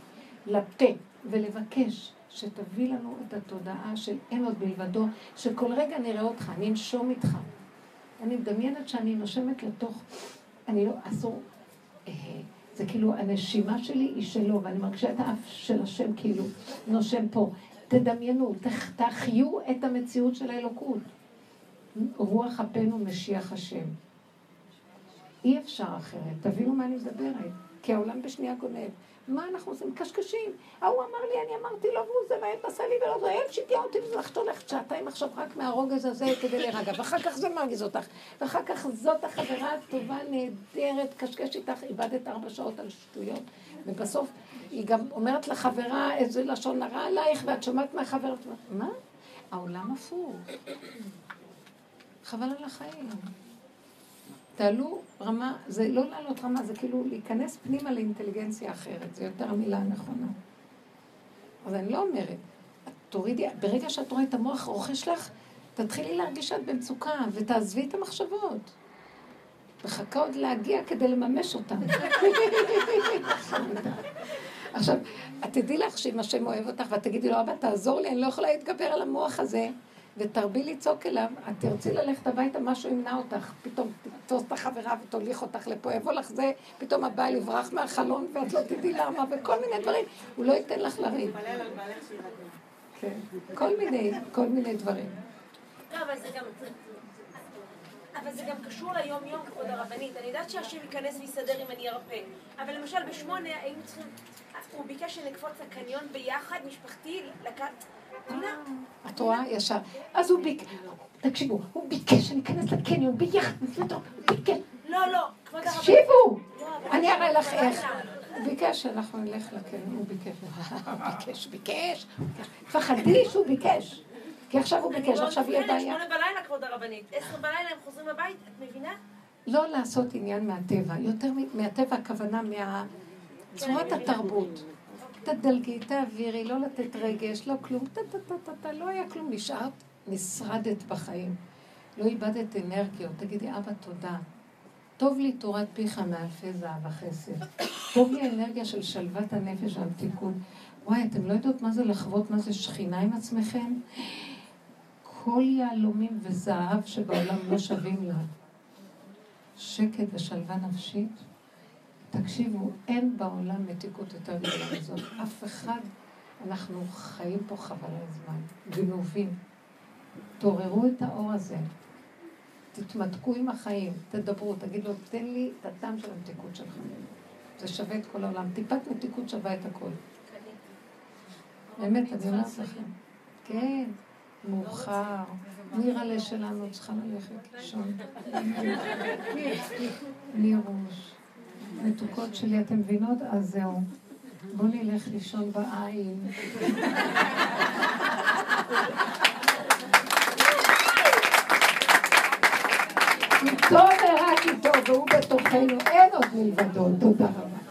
Speaker 1: לפה ולבקש שתביא לנו את התודעה של אין עוד בלבדו, שכל רגע נראה אותך, אני אנשום איתך. אני מדמיינת שאני נושמת לתוך, אני לא, אסור, אה, זה כאילו הנשימה שלי היא שלו, ואני מרגישה את האף של השם כאילו נושם פה. תדמיינו, תחיו את המציאות של האלוקות. רוח אפנו משיח השם. אי אפשר אחרת, תבינו מה אני מדברת. כי העולם בשנייה גונב. מה אנחנו עושים? קשקשים. ההוא אמר לי, אני אמרתי לו, והוא זה, והילד עשה לי ולא זה, הילד שיגע אותי, וזה לך הולכת שעתיים עכשיו רק מהרוגז הזה כדי להירגע, ואחר כך זה מרגיז אותך, ואחר כך זאת החברה הטובה, נהדרת, קשקש איתך, איבדת ארבע שעות על שטויות, ובסוף היא גם אומרת לחברה איזה לשון הרע עלייך, ואת שומעת מהחברה, מה? העולם הפוך. חבל על החיים. תעלו רמה, זה לא לעלות רמה, זה כאילו להיכנס פנימה לאינטליגנציה אחרת, זה יותר המילה הנכונה. אז אני לא אומרת, תורידי, ברגע שאת רואה את המוח רוכש לך, תתחילי להרגיש שאת במצוקה, ותעזבי את המחשבות. מחכה עוד להגיע כדי לממש אותן. [LAUGHS] עכשיו, את תדעי לך שאם השם אוהב אותך, ואת תגידי לו, אבא, תעזור לי, אני לא יכולה להתגבר על המוח הזה. ותרבי לצעוק אליו, את תרצי ללכת הביתה, משהו ימנע אותך, פתאום תתפוס את החברה ותוליך אותך לפה, יבוא לך זה, פתאום הבעל יברח מהחלון ואת לא תדעי למה, וכל מיני דברים, הוא לא ייתן לך לריב. כן, כל מיני, כל מיני דברים.
Speaker 3: לא, אבל זה גם... אבל זה גם קשור ליום-יום, כבוד הרבנית. אני יודעת שהשם ייכנס ויסדר אם אני ארפא. אבל למשל, בשמונה היינו צריכים... הוא ביקש שנקפוץ לקניון ביחד, משפחתי, לקחת...
Speaker 1: את רואה? ישר. אז הוא ביקש, תקשיבו, הוא ביקש שאני אכנס לקניון הוא ביקש.
Speaker 3: לא, לא, כבוד הרב.
Speaker 1: תקשיבו! אני אראה לך איך. הוא ביקש שאנחנו נלך לקניון, הוא ביקש. ביקש, ביקש. תפחדי שהוא ביקש. כי עכשיו הוא ביקש, עכשיו יהיה בעיה.
Speaker 3: שמונה בלילה, כבוד הרבנית. עשר בלילה הם חוזרים הבית, את מבינה?
Speaker 1: לא לעשות עניין מהטבע. יותר מהטבע הכוונה מהצורת התרבות. תדלגי, תעבירי, לא לתת רגש, לא כלום, טה-טה-טה-טה, לא היה כלום, נשארת, נשרדת בחיים. לא איבדת אנרגיות, תגידי, אבא, תודה. טוב לי תורת פיך מאלפי זהב וחסד. טוב לי האנרגיה של שלוות הנפש והמתיקות. וואי, אתם לא יודעות מה זה לחוות, מה זה שכינה עם עצמכם? כל יהלומים וזהב שבעולם לא שווים לה. שקט ושלווה נפשית. תקשיבו, אין בעולם מתיקות יותר גדולה מזאת. אף אחד, אנחנו חיים פה חבל הזמן, גנובים. תעוררו את האור הזה, תתמתקו עם החיים, תדברו, תגידו, תן לי את הטעם של המתיקות שלך. זה שווה את כל העולם. טיפת מתיקות שווה את הכל. באמת, אני אומרת לכם. כן, מאוחר. נראה לי שלנו צריכה ללכת לישון. [LAUGHS] נירוש. מתוקות שלי, אתם מבינות? אז זהו. בואו נלך לישון בעין. איתו ורק איתו, והוא בתוכנו, אין עוד מלבדו. תודה רבה.